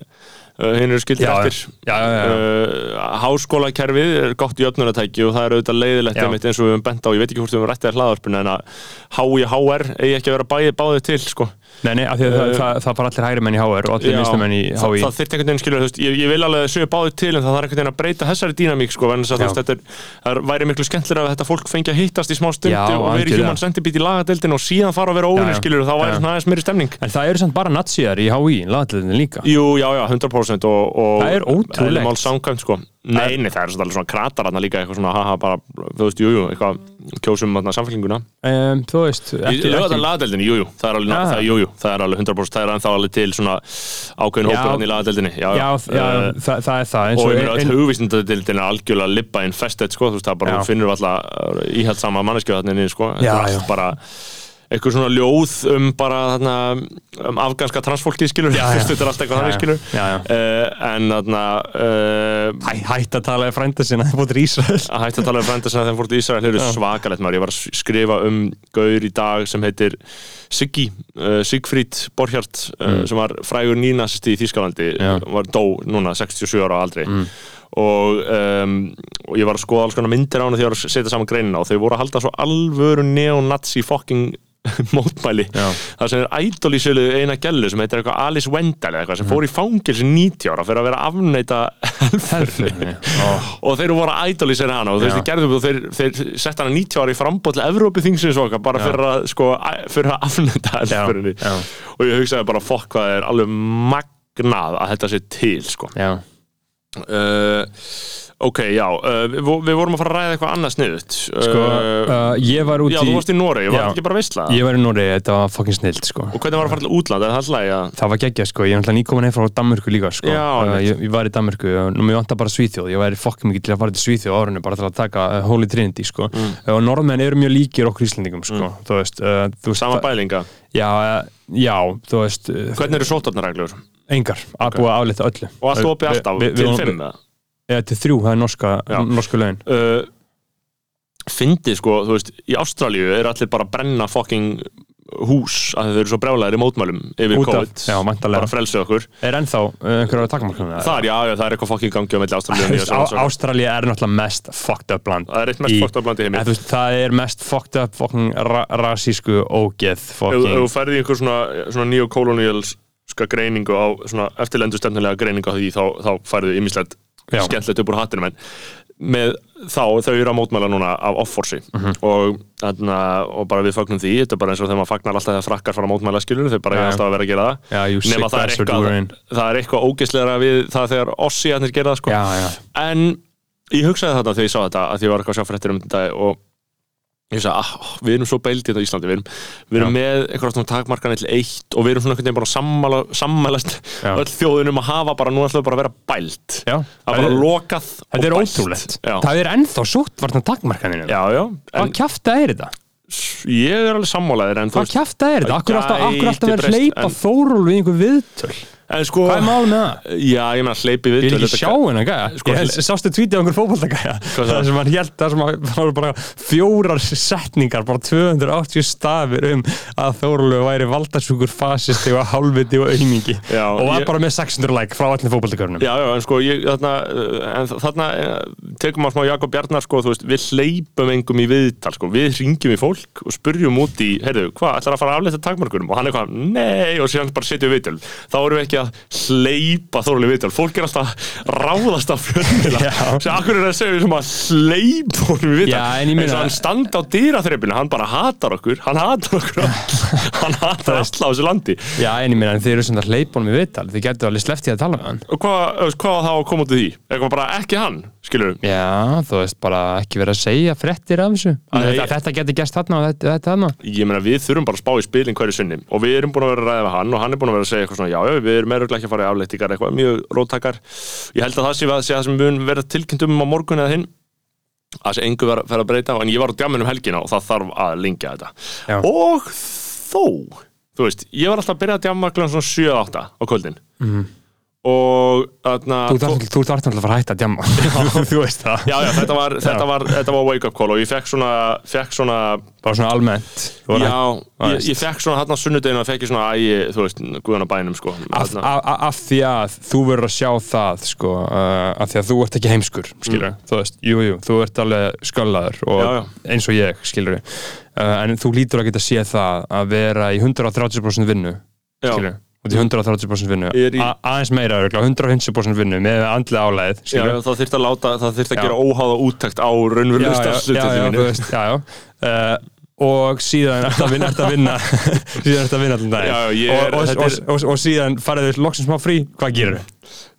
[SPEAKER 2] hinn eru skildir
[SPEAKER 3] Já,
[SPEAKER 2] eftir
[SPEAKER 3] já, já, já.
[SPEAKER 2] Uh, háskólakerfið er gott jöfnunatæki og það er auðvitað leiðilegt eins og við höfum bent á, ég veit ekki hvort við höfum rættið að hlaðarpinu en að HÍ HR eigi ekki að vera bæði, báðið til sko.
[SPEAKER 3] Nei, nei, af því að það,
[SPEAKER 2] Uh,
[SPEAKER 3] það, það fara allir hægri menn í HR og allir
[SPEAKER 2] Já,
[SPEAKER 3] minnstu menn í
[SPEAKER 2] það,
[SPEAKER 3] HÍ
[SPEAKER 2] það þyrfti einhvern veginn skilur, þú veist, ég, ég vil alveg að séu báðið til en það þarf einhvern veginn að breyta þessari dýnamík sko, en þess að, þú
[SPEAKER 3] Já.
[SPEAKER 2] veist, er, það væri miklu skemmtilega að þetta fólk fengi að hittast í smá stundi
[SPEAKER 3] Já,
[SPEAKER 2] og veri
[SPEAKER 3] algjörlega.
[SPEAKER 2] human centipede í lagadeildin og síðan fara að vera óvinni skilur, þá væri svona aðeins meiri stemning
[SPEAKER 3] En það eru samt bara natsíðar í HÍ, laðliðin líka
[SPEAKER 2] Jú, já, já, 100% og, og
[SPEAKER 3] Það er ótrúlegt.
[SPEAKER 2] samkvæmt, sko. Nei, nei, það er svona, kratar þarna líka eitthvað svona, haha, bara, þú veist, jú, jú, eitthvað kjósum samfélginguna
[SPEAKER 3] um, Þú veist
[SPEAKER 2] Lagadeldinni, jújú, það er alveg, jú, jú, það er alveg 100% ah. það er ennþá alveg til svona ákveðin hópur hann í lagadeldinni Já,
[SPEAKER 3] já, já
[SPEAKER 2] uh,
[SPEAKER 3] það, það er það
[SPEAKER 2] Og
[SPEAKER 3] einhvern
[SPEAKER 2] veginn hugvísindadeldin er algjörlega lippa inn festett, sko, þú veist, það bara finnur alltaf eh, íhælt sama manneskjöðarnir sko,
[SPEAKER 3] já, já.
[SPEAKER 2] bara eitthvað svona ljóð um bara þarna, um afganska transfólki skilur, [laughs] þetta er allt eitthvað þannig skilur
[SPEAKER 3] Já, já.
[SPEAKER 2] Uh, en þarna uh,
[SPEAKER 3] Hæ, hætt að tala í frænda sinna það búið Ísrael.
[SPEAKER 2] Að hætti að tala um frænda sem þeim fór til Ísrael eru svakalegt maður, ég var að skrifa um gaur í dag sem heitir Siggi, uh, Sigfríd Borhjart uh, sem var frægur nýnazisti í Þýskalandi var dó núna 67 ára á aldri. Og, um, og ég var að skoða alls konar myndir á hana þegar ég var að setja saman greinina og þau voru að halda svo alvöru neonazi fucking [laughs] mótmæli. Það sem er ædol í sölu eina gælu sem heitir eitthvað Alice Wendell eitthvað sem fór í fangilsi 90 ára fyrir að vera að afneita helfurni
[SPEAKER 3] oh.
[SPEAKER 2] og þeir voru að ædol í sér hana og þeir,
[SPEAKER 3] Já.
[SPEAKER 2] þeir gerðu og þeir, þeir sett hana 90 ára í frambóð til Evrópi þingsins eitthvað bara fyrir að, sko, fyrir að afneita helfurni og ég hugsaði bara fokk hvað er alveg magnað að þetta sé til sko. Uh, ok, já uh, við, við vorum að fara að ræða eitthvað annað sniðut
[SPEAKER 3] Sko, uh, ég var út
[SPEAKER 2] já,
[SPEAKER 3] í
[SPEAKER 2] þú varst í Noregi, var
[SPEAKER 3] Já.
[SPEAKER 2] þetta ekki bara veistla
[SPEAKER 3] Ég var í Nóri, þetta var fucking snilt sko.
[SPEAKER 2] og hvernig var að fara til útland, er það alltaf læg að
[SPEAKER 3] Það var geggjað sko, ég er náttúrulega nýkomin heim frá Danmörku líka sko.
[SPEAKER 2] Já,
[SPEAKER 3] uh, ég, ég var í Danmörku og nú mér vantar bara Svíþjóð, ég væri fucking mikið til að fara til Svíþjóð árunni bara til að taka uh, Holy Trinity sko.
[SPEAKER 2] Mm.
[SPEAKER 3] uh, og norðmenn eru mjög líkir okkur Íslandingum sko. þú veist, uh, þú
[SPEAKER 2] sama
[SPEAKER 3] það-
[SPEAKER 2] bælinga
[SPEAKER 3] já, uh, já, þú veist uh,
[SPEAKER 2] hvernig eru sótarnareglur
[SPEAKER 3] engar, að búa að álita öllu
[SPEAKER 2] og opið
[SPEAKER 3] Við-
[SPEAKER 2] alltaf til fimm eða?
[SPEAKER 3] til þrjú, það er norska, norsku lögin.
[SPEAKER 2] Uh, fyndið sko, þú veist, í Ástralíu er allir bara að brenna fucking hús að þau eru svo brjálæðir í mótmælum yfir COVID,
[SPEAKER 3] já,
[SPEAKER 2] bara frelsið okkur.
[SPEAKER 3] Er ennþá uh, einhverja takmarkunum
[SPEAKER 2] þar, já, já, það er eitthvað fucking gangi á melli Sjálfs
[SPEAKER 3] Ástralja er náttúrulega mest fucked up land
[SPEAKER 2] það er eitt mest
[SPEAKER 3] Í-
[SPEAKER 2] fókt á blandi heimi.
[SPEAKER 3] En þú veist, það er mest fucked up fucking ra rasísku ógeð
[SPEAKER 2] ef þú ferði í einhver svona, svona neokolonialska greiningu á svona eftirlendu stefnilega greiningu á því þá, þá færðu ymmislegt
[SPEAKER 3] Já.
[SPEAKER 2] Skemmtilegt upp úr hattinum en með þá, þau eru að mótmæla núna af offorsi
[SPEAKER 3] Mhm.
[SPEAKER 2] og, þarna, og bara við fagnum því, þetta er bara eins og þegar maður fagnar alltaf þegar frakkar fara að mótmæla skilur, þau bara
[SPEAKER 3] já.
[SPEAKER 2] alltaf að vera að gera það
[SPEAKER 3] sick
[SPEAKER 2] nema það er, eitthvað, það er eitthvað ógeðslegra við það þegar ossi að þeir gera það sko.
[SPEAKER 3] Já, já,
[SPEAKER 2] en ég hugsaði þetta þegar ég sá þetta að ég var eitthvað að sjá fréttir um þetta og ég sagði, ah, við erum svo beildi þetta á Íslandi, við erum, við erum með eitthvað svona takmarkan til eitt og við erum svona einhvern veginn bara að sammála, sammælast
[SPEAKER 3] Já.
[SPEAKER 2] öll þjóðunum að hafa bara, nú ætlum við bara að vera bælt
[SPEAKER 3] já.
[SPEAKER 2] að bara lokað
[SPEAKER 3] Þetta er
[SPEAKER 2] og bælt.
[SPEAKER 3] ótrúlegt
[SPEAKER 2] já.
[SPEAKER 3] Það er ennþá sótt varna takmarkaninu
[SPEAKER 2] já, já,
[SPEAKER 3] Hvað
[SPEAKER 2] en
[SPEAKER 3] kjafta er þetta?
[SPEAKER 2] ég er alveg sammálaðir en þú
[SPEAKER 3] Hvað kjafta er þetta? Akkur alltaf, akkur alltaf
[SPEAKER 2] gæti
[SPEAKER 3] verið
[SPEAKER 2] breyst,
[SPEAKER 3] hleypa
[SPEAKER 2] en-
[SPEAKER 3] þóról við einhver viðtöl
[SPEAKER 2] sko,
[SPEAKER 3] Hvað er mál með það?
[SPEAKER 2] já, ég meina hleypi við
[SPEAKER 3] Ég er ekki sjá hennar gæja.
[SPEAKER 2] Sko, þess-
[SPEAKER 3] sástu tvítið á einhver fótboltagæja?
[SPEAKER 2] Hvað
[SPEAKER 3] Það? Sem hann held að það voru bara fjórar setningar bara 280 stafir um að Þórólu væri valdasjúkur fasisti og hálfviti og auðmingi
[SPEAKER 2] Já,
[SPEAKER 3] og var
[SPEAKER 2] ég-
[SPEAKER 3] bara með 600 like frá allir fótboltagörnum
[SPEAKER 2] Já, já, en sko, ég, þarna, uh, en þarna uh, tekum maður smá Jakob Bjarnar, sko, veist, við hleypum engum í viðtal, sko, við ringjum í fólk og spurjum út í, heyrðu, hvað, ætlar að fara að afleita takmörkurum? Og hann er hvað, nei, og við við ekki að hleypa þórulega viðtal, fólk er alltaf að ráðast af fjölmila. Svo akkur er að segja sem að hleypa honum í viðtal. Eins og hann standa á dýraþreifinu, hann bara hatar okkur, hann hatar okkur, hann hatar alla á þessu landi.
[SPEAKER 3] Já, en ég en þið eru sem það hleypunum í viðtal þið getur alveg í að tala með hann.
[SPEAKER 2] Og hvað, hvað þá að koma út í því? Eitthvað bara ekki hann, skilur
[SPEAKER 3] Já, þú veist, bara ekki verið að segja frettir af þessu. Að þetta, þetta getur gæst þarna og þetta, þetta þarna.
[SPEAKER 2] Ég meina við þurfum bara að spá í spilin hverju sinni og við erum búin að vera að ræða við hann og hann er búin að vera að segja eitthvað svona já, við erum meðruglega ekki að fara í afleittingar eitthvað mjög róttakar ég held að það sé að það sem við höfum verið tilkynnt um á morgun eða hinn. Að það sé engu verið að breyta en ég var á djamin um helgina og það þarf að lengja þetta.
[SPEAKER 3] Já.
[SPEAKER 2] og þó þú veist, ég var alltaf að byrja að djama svona 7-8 á kvöldin og þarna
[SPEAKER 3] Þú þarf alltaf að fara að hætta að djamma. [laughs] Þú veist það.
[SPEAKER 2] Já, já, þetta var, þetta var, þetta var wake up call og ég fekk svona, fekk svona
[SPEAKER 3] Bara svona almennt.
[SPEAKER 2] Já, ég, ég fekk svona á sunnudeginu og fekk ég svona ægi, þú veist, guðan á bænum sko.
[SPEAKER 3] Af, því að þú verður að sjá það sko, uh, af því að þú ert ekki heimskur skilur, þú veist, jú, jú, þú ert alveg sköllaður og
[SPEAKER 2] Mm. Já, já.
[SPEAKER 3] eins og ég skilur, uh, en þú lítur að geta séð það að vera í 130% vinnu skilur, út í 130% vinnu
[SPEAKER 2] í-
[SPEAKER 3] aðeins meira, örugglega, 150% vinnu með andlega álæðið
[SPEAKER 2] Já, það þyrfti að láta, það þyrfti að
[SPEAKER 3] Já.
[SPEAKER 2] gera óháða úttækt á raunverulega
[SPEAKER 3] já, já, já, þú veist, já, já. Uh, og síðan ert að vinna, ert að vinna [laughs] síðan ert að vinna allan daginn
[SPEAKER 2] Já, já, ég er-
[SPEAKER 3] og, og, og, og, síðan farið þau loksins smá frí, hvað gerir þau?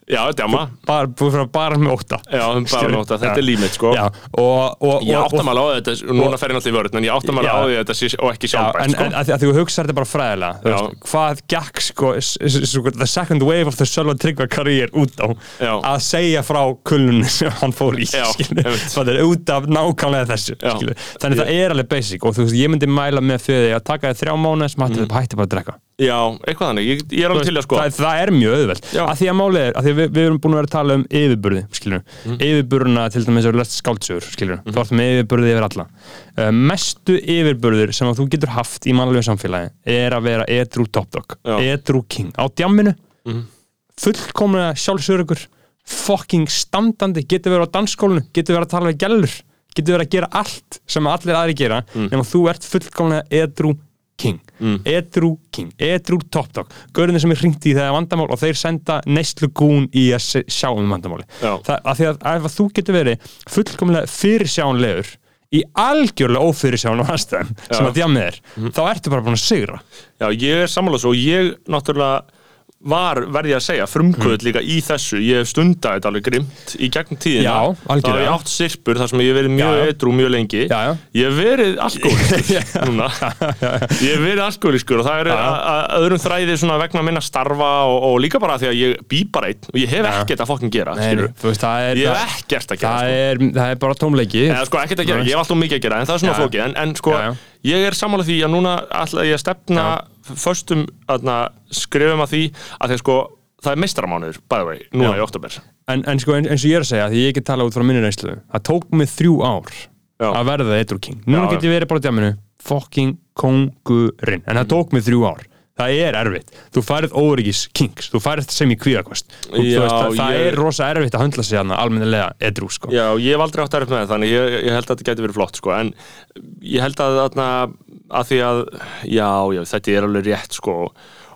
[SPEAKER 2] Já, djama,
[SPEAKER 3] Bara, að bara með óta
[SPEAKER 2] já, bara
[SPEAKER 3] Skilur.
[SPEAKER 2] nóta, þetta
[SPEAKER 3] Já.
[SPEAKER 2] er límit sko.
[SPEAKER 3] Já, og, og,
[SPEAKER 2] Ég
[SPEAKER 3] og,
[SPEAKER 2] átta maður á þetta, núna fer ég náttúrulega í vörð, en ég átta maður
[SPEAKER 3] Já.
[SPEAKER 2] á þetta og ekki
[SPEAKER 3] Já,
[SPEAKER 2] sjálfbært sko.
[SPEAKER 3] en að, því- að þú hugsaðir þetta bara fræðilega
[SPEAKER 2] Já.
[SPEAKER 3] hvað gekk sko, s- s- s- the second wave of the Sölva Tryggva karriér út á
[SPEAKER 2] Já.
[SPEAKER 3] að segja frá kullunni sem hann fór í
[SPEAKER 2] Já, [laughs] einmitt.
[SPEAKER 3] það er út af nákvæmlega þessu
[SPEAKER 2] Já.
[SPEAKER 3] skilur. þannig það er alveg basic og þú veist, ég myndi mæla með fyrir
[SPEAKER 2] Já, eitthvað þannig, ég, ég er alveg til að sko
[SPEAKER 3] það, það er mjög auðvelt. Að því að málið er, að við, við erum búin að vera að tala um yfirburði, mm. yfirburðuna til dæmis að lest skáldsögur,
[SPEAKER 2] Mhm.
[SPEAKER 3] þú ert með yfirburði yfir alla. Uh, mestu yfirburður sem þú getur haft í mannlegu samfélagi er að vera edru top dog,
[SPEAKER 2] Já.
[SPEAKER 3] edru king. Á djamminu,
[SPEAKER 2] Mhm.
[SPEAKER 3] fullkomlega sjálfsörugur fucking standandi, getur verið á dansskólinu getur verið að tala við gælur getur verið að gera allt sem allir aðri gera nema þú ert fullkomlega edru king, edru king edru top dog, gaurinn sem er hringt í þegar vandamál og þeir senda neyslu gún í að sjá um vandamáli það, að því að ef þú getur verið fullkomlega fyrirsjánlegur í algjörlega ófyrirsjánum aðstæðum sem að djamið er, þá ertu bara búin að sigra.
[SPEAKER 2] Já, ég er sammála svo og ég náttúrulega var, verði ég að segja, frumkvöld líka í þessu, ég hef stundaði þetta alveg grimt í gegn tíðina,
[SPEAKER 3] Já,
[SPEAKER 2] þá hef ég átt sirpur þar sem ég hef verið mjög
[SPEAKER 3] Já, já.
[SPEAKER 2] edru mjög lengi,
[SPEAKER 3] Já, já.
[SPEAKER 2] ég hef verið alkoholiskur [laughs] núna, ég hef verið alkoholiskur og það er
[SPEAKER 3] Já, já.
[SPEAKER 2] að- að öðrum þræði vegna minna starfa og, og líka bara því að ég bý bara einn og ég hef
[SPEAKER 3] Já.
[SPEAKER 2] ekkert að fokkin gera,
[SPEAKER 3] Nei, veist, er
[SPEAKER 2] ég hef ekkert að gera,
[SPEAKER 3] það,
[SPEAKER 2] sko.
[SPEAKER 3] er, það er bara tómleiki
[SPEAKER 2] Eða sko ekkert að gera, ég hef alltaf mikið að gera en það er svona
[SPEAKER 3] Já, já.
[SPEAKER 2] flókið, en, en sko
[SPEAKER 3] Já, já.
[SPEAKER 2] ég er sammála því að núna ætla ég að stefna föstum aðna, skrifum að því að þeir sko það er meistaramánuður, by the way, núna
[SPEAKER 3] Já.
[SPEAKER 2] í oktober
[SPEAKER 3] en, en sko en- eins og ég er að segja, því ég get tala út frá minni reynslu það tók mig þrjú ár
[SPEAKER 2] Já.
[SPEAKER 3] að verða eitthvað king. Núna
[SPEAKER 2] Já,
[SPEAKER 3] get ég verið bara á djaminu fucking kongurinn, en það tók mig þrjú ár. Það er erfitt, þú færið óryggis kings, þú færið sem í veist, það, það er rosa erfitt að höndla sig hann almennilega edru sko.
[SPEAKER 2] Já, ég hef aldrei átt að með það, þannig ég, ég held að þetta geti verið flott sko, en ég held að, að, að því að já, já, þetta er alveg rétt sko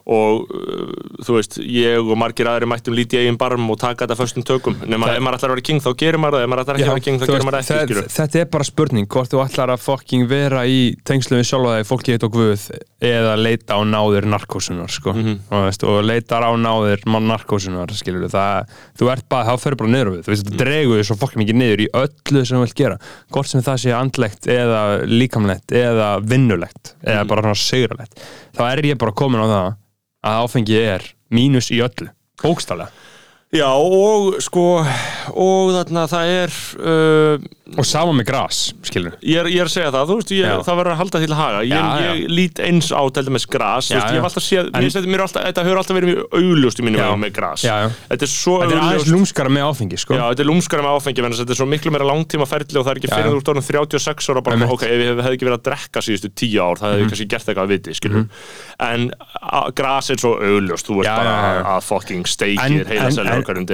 [SPEAKER 2] og uh, þú veist, ég og margir aðri mættum lítið eigin barm og taka þetta föstum tökum nema ef maður ætlar að vera king þá gerir maður það ef maður ætlar ekki að vera king þá gerir maður það ekki,
[SPEAKER 3] það-
[SPEAKER 2] skilur
[SPEAKER 3] þetta er bara spurning hvort þú ætlar að fucking vera í tengslu við sjálfa þegar fólki heit og guð eða leita á náður narkósunar sko.
[SPEAKER 2] Mhm.
[SPEAKER 3] og, veist, og leitar á náður mann narkósunar skilur það, þú ert bara, þá ferur bara niður við, þú veist,
[SPEAKER 2] Mhm.
[SPEAKER 3] það dregur þið svo fucking mikið niður í öllu sem þú vilt gera hvort sem það sé andlegt eða líkamlegt eða vinnulegt eða
[SPEAKER 2] Mhm.
[SPEAKER 3] bara svona sigralegt þá er ég bara komin á það að áfengi er mínus í öllu bókstallega
[SPEAKER 2] Já, og sko og þarna það er uh,
[SPEAKER 3] og sama með gras, skilur
[SPEAKER 2] ég, er, ég er að segja það, þú veist, ég, það verður að halda til að haga. Ég,
[SPEAKER 3] Já, já.
[SPEAKER 2] ég lít eins á til dæmis gras, þú
[SPEAKER 3] Já,
[SPEAKER 2] veist, ég hef alltaf séð
[SPEAKER 3] En-
[SPEAKER 2] mér, mér alltaf, þetta hefur alltaf verið mjög augljóst í mínum með
[SPEAKER 3] já.
[SPEAKER 2] þetta er svo
[SPEAKER 3] þetta er aðeins lúmskara með áfengi, sko.
[SPEAKER 2] Já, þetta er lúmskara með áfengi, menn þetta er svo miklu meira langtíma ferli og það er ekki fyrir ert orðin 36 ára bara, ok, ef ég hefði ekki verið að drekka síðustu 10 ár, það hefði
[SPEAKER 3] Mhm.
[SPEAKER 2] kannski gert eitthvað að viti, skilur en a, gras er svo augljóst, þú
[SPEAKER 3] Já,
[SPEAKER 2] bara að fucking
[SPEAKER 3] en,
[SPEAKER 2] steikir heila
[SPEAKER 3] en,
[SPEAKER 2] selja
[SPEAKER 3] en,
[SPEAKER 2] á hverjum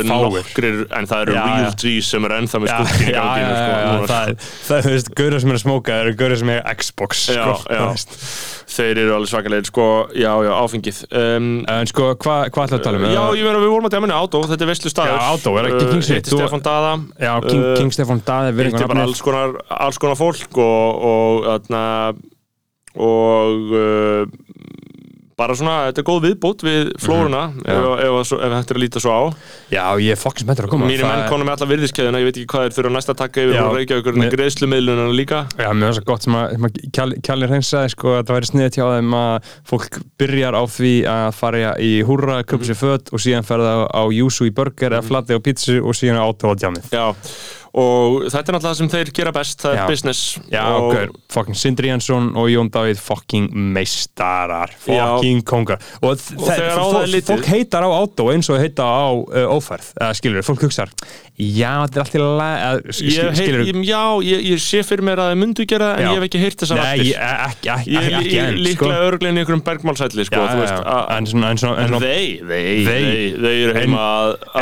[SPEAKER 3] er að
[SPEAKER 2] alveg nokkrir, en það eru
[SPEAKER 3] Já,
[SPEAKER 2] real
[SPEAKER 3] já.
[SPEAKER 2] G's sem eru ennþá með skúttin í ganginu, sko,
[SPEAKER 3] það, það, þú veist, gaurið sem er að smóka eru gaurið sem er Xbox,
[SPEAKER 2] Já,
[SPEAKER 3] sko.
[SPEAKER 2] Þeir eru alveg svakalegir, sko, já, já, áfengið um,
[SPEAKER 3] En sko, hvað hva ætlaðu að tala um?
[SPEAKER 2] Já, ég meina, við vorum að dæminu Átó, þetta er veistlu staður
[SPEAKER 3] Já, Átó, er ekki
[SPEAKER 2] Hitti
[SPEAKER 3] þú-
[SPEAKER 2] Stefán Dada
[SPEAKER 3] Já, King,
[SPEAKER 2] uh,
[SPEAKER 3] King Stefán Daði, við
[SPEAKER 2] Hitti bara alls konar, alls konar fólk og, og, og uh, bara svona, þetta er góð viðbót við flóruna ef, ef, ef, ef þetta er að líta svo á.
[SPEAKER 3] Já, ég er fokkins betur að koma.
[SPEAKER 2] Mínir menn konum með alla virðiskeðina, ég veit ekki hvað þurfa næst að taka yfir
[SPEAKER 3] Já,
[SPEAKER 2] og reykja ykkur
[SPEAKER 3] mér-
[SPEAKER 2] greiðslumiðlunum líka.
[SPEAKER 3] Já, mér finnst það gott sem að, að Kjall- hreinsaði sko að það væri sniðið hjá þeim að fólk byrjar á því að fara í húrra, köpa
[SPEAKER 2] Mhm.
[SPEAKER 3] sér föt og síðan ferða á, júsu í burger eða flati á pítsu og síðan á átó á djamið
[SPEAKER 2] Já, og þetta er náttúrulega það sem þeir gera best, það
[SPEAKER 3] Já.
[SPEAKER 2] er business
[SPEAKER 3] Já,
[SPEAKER 2] og,
[SPEAKER 3] ok, fucking Sindri Jansson og Jón Davíð fucking meistarar fucking kongar og,
[SPEAKER 2] Og þegar á það er litið-
[SPEAKER 3] fólk heitar á átó eins og heita á uh, ófærð eða skilur, fólk hugsar já, þetta er allt í lagi
[SPEAKER 2] ég,
[SPEAKER 3] skilur,
[SPEAKER 2] heyr, já, ég, ég sé fyrir mér að þeir myndu gera það en
[SPEAKER 3] Já.
[SPEAKER 2] ég hef ekki heyrt þessar
[SPEAKER 3] Nei,
[SPEAKER 2] aftur
[SPEAKER 3] ég- ekki, ekki,
[SPEAKER 2] Ég
[SPEAKER 3] ekki,
[SPEAKER 2] lí-
[SPEAKER 3] enn, sko.
[SPEAKER 2] líklega örglega í einhverjum bergmálsætli sko,
[SPEAKER 3] Já, já, já. en svona, en svona, en
[SPEAKER 2] En
[SPEAKER 3] svona
[SPEAKER 2] þeir, þeir,
[SPEAKER 3] Þeir.
[SPEAKER 2] þeir, þeir eru heima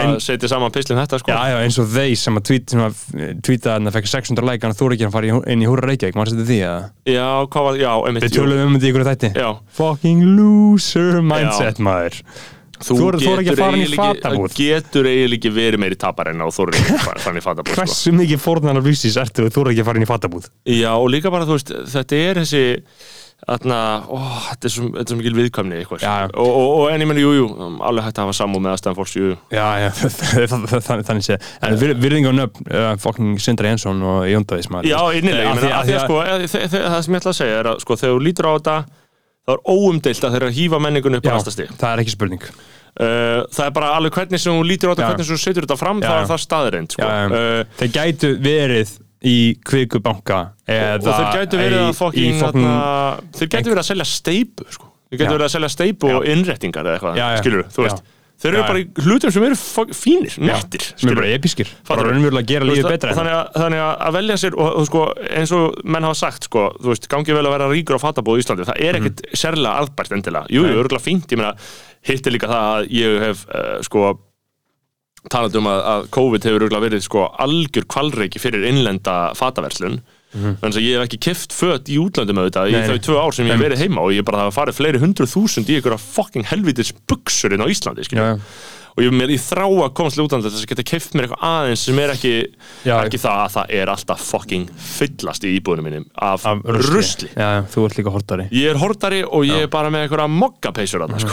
[SPEAKER 2] að, setja saman pislin þetta sko.
[SPEAKER 3] Já, já, eins og þeir sem að tweet, sem að tweeta að það fekk 600 like en þú er ekki að fara í, inn í Húra Reykjavík, maður setja því að
[SPEAKER 2] já, hvað var, já, einmitt
[SPEAKER 3] við tölum um þetta í ykkur þætti.
[SPEAKER 2] Já,
[SPEAKER 3] fucking loser mindset maður.
[SPEAKER 2] Þú
[SPEAKER 3] Þú er- þú er ekki að fara inn í
[SPEAKER 2] eiginlega ekki- getur eiginlega ekki verið meiri tapar en á Þóri fann í fatabúð sko.
[SPEAKER 3] hversu mikið fórnar af vísis ertu þú er ekki að fara inn í fatabúð?
[SPEAKER 2] Já, og líka bara, þú veist, þetta er þessi Þarna, ó, þetta er svo, mikil viðkvæmni eitthvað,
[SPEAKER 3] Já, já.
[SPEAKER 2] og, og, og en ég meni, jú, jú, alveg hægt að hafa samúð með aðstæðan fólks, jú, jú.
[SPEAKER 3] já, já, [laughs] þannig sé en vir- virðing og nöfn, fucking Sindri Jensson og Jón Davíðs maður
[SPEAKER 2] Já, innilega, sko, það sem ég ætla að segja er að, sko, þegar þú lítur á þetta, þá er óumdeilt að þeir eru að hýfa menningun upp á
[SPEAKER 3] já,
[SPEAKER 2] næsta stig.
[SPEAKER 3] það er ekki spurning
[SPEAKER 2] Uh, það er bara alveg hvernig sem þú lítur á þetta,
[SPEAKER 3] Já.
[SPEAKER 2] hvernig sem þú setur þetta fram,
[SPEAKER 3] Já,
[SPEAKER 2] þá
[SPEAKER 3] já.
[SPEAKER 2] er það staðreind, sko.
[SPEAKER 3] já, já.
[SPEAKER 2] Uh,
[SPEAKER 3] þeir gætu verið í kvikubanka eða
[SPEAKER 2] og þeir gætu verið að þarna, þeir gætu verið að selja steipu, sko. Þeir gætu verið að selja steipu og innrettingar eða eitthvað,
[SPEAKER 3] Já, já.
[SPEAKER 2] skilur þú veist. þeir eru bara í hlutum sem eru fínir, nettir
[SPEAKER 3] sem er bara episkir bara raunverulega að gera lífið betra
[SPEAKER 2] þannig að, þannig að velja sér og, og sko, eins og menn hafa sagt sko, veist, gangi vel að vera ríkur á fatabóð í Íslandi. Það er ekkit sérlega aðbært endilega. Jú, jú, örgulega fínt, ég meina hitt er líka það að ég hef uh, sko talað um að, að COVID hefur örgulega verið sko algjör kvalreiki fyrir innlenda fataverslun. Þannig að ég hef ekki keft fött í útlöndum auðvitað í þau tvö ár sem ég hef verið heima og ég bara hafa farið fleiri hundruð þúsund í einhverja fucking helvitis buksur inn á Íslandi skilur.
[SPEAKER 3] Já, já.
[SPEAKER 2] og ég, mér, ég þrá að komast til útlanda þess að geta keft mér eitthvað aðeins sem er ekki,
[SPEAKER 3] Já.
[SPEAKER 2] ekki það að það er alltaf fucking fyllast í íbúðunum mínum af,
[SPEAKER 3] Af
[SPEAKER 2] rusli,
[SPEAKER 3] já, já, þú ert líka hortari
[SPEAKER 2] ég er hordari og ég er bara með einhverja mokkapeysur þarna sko.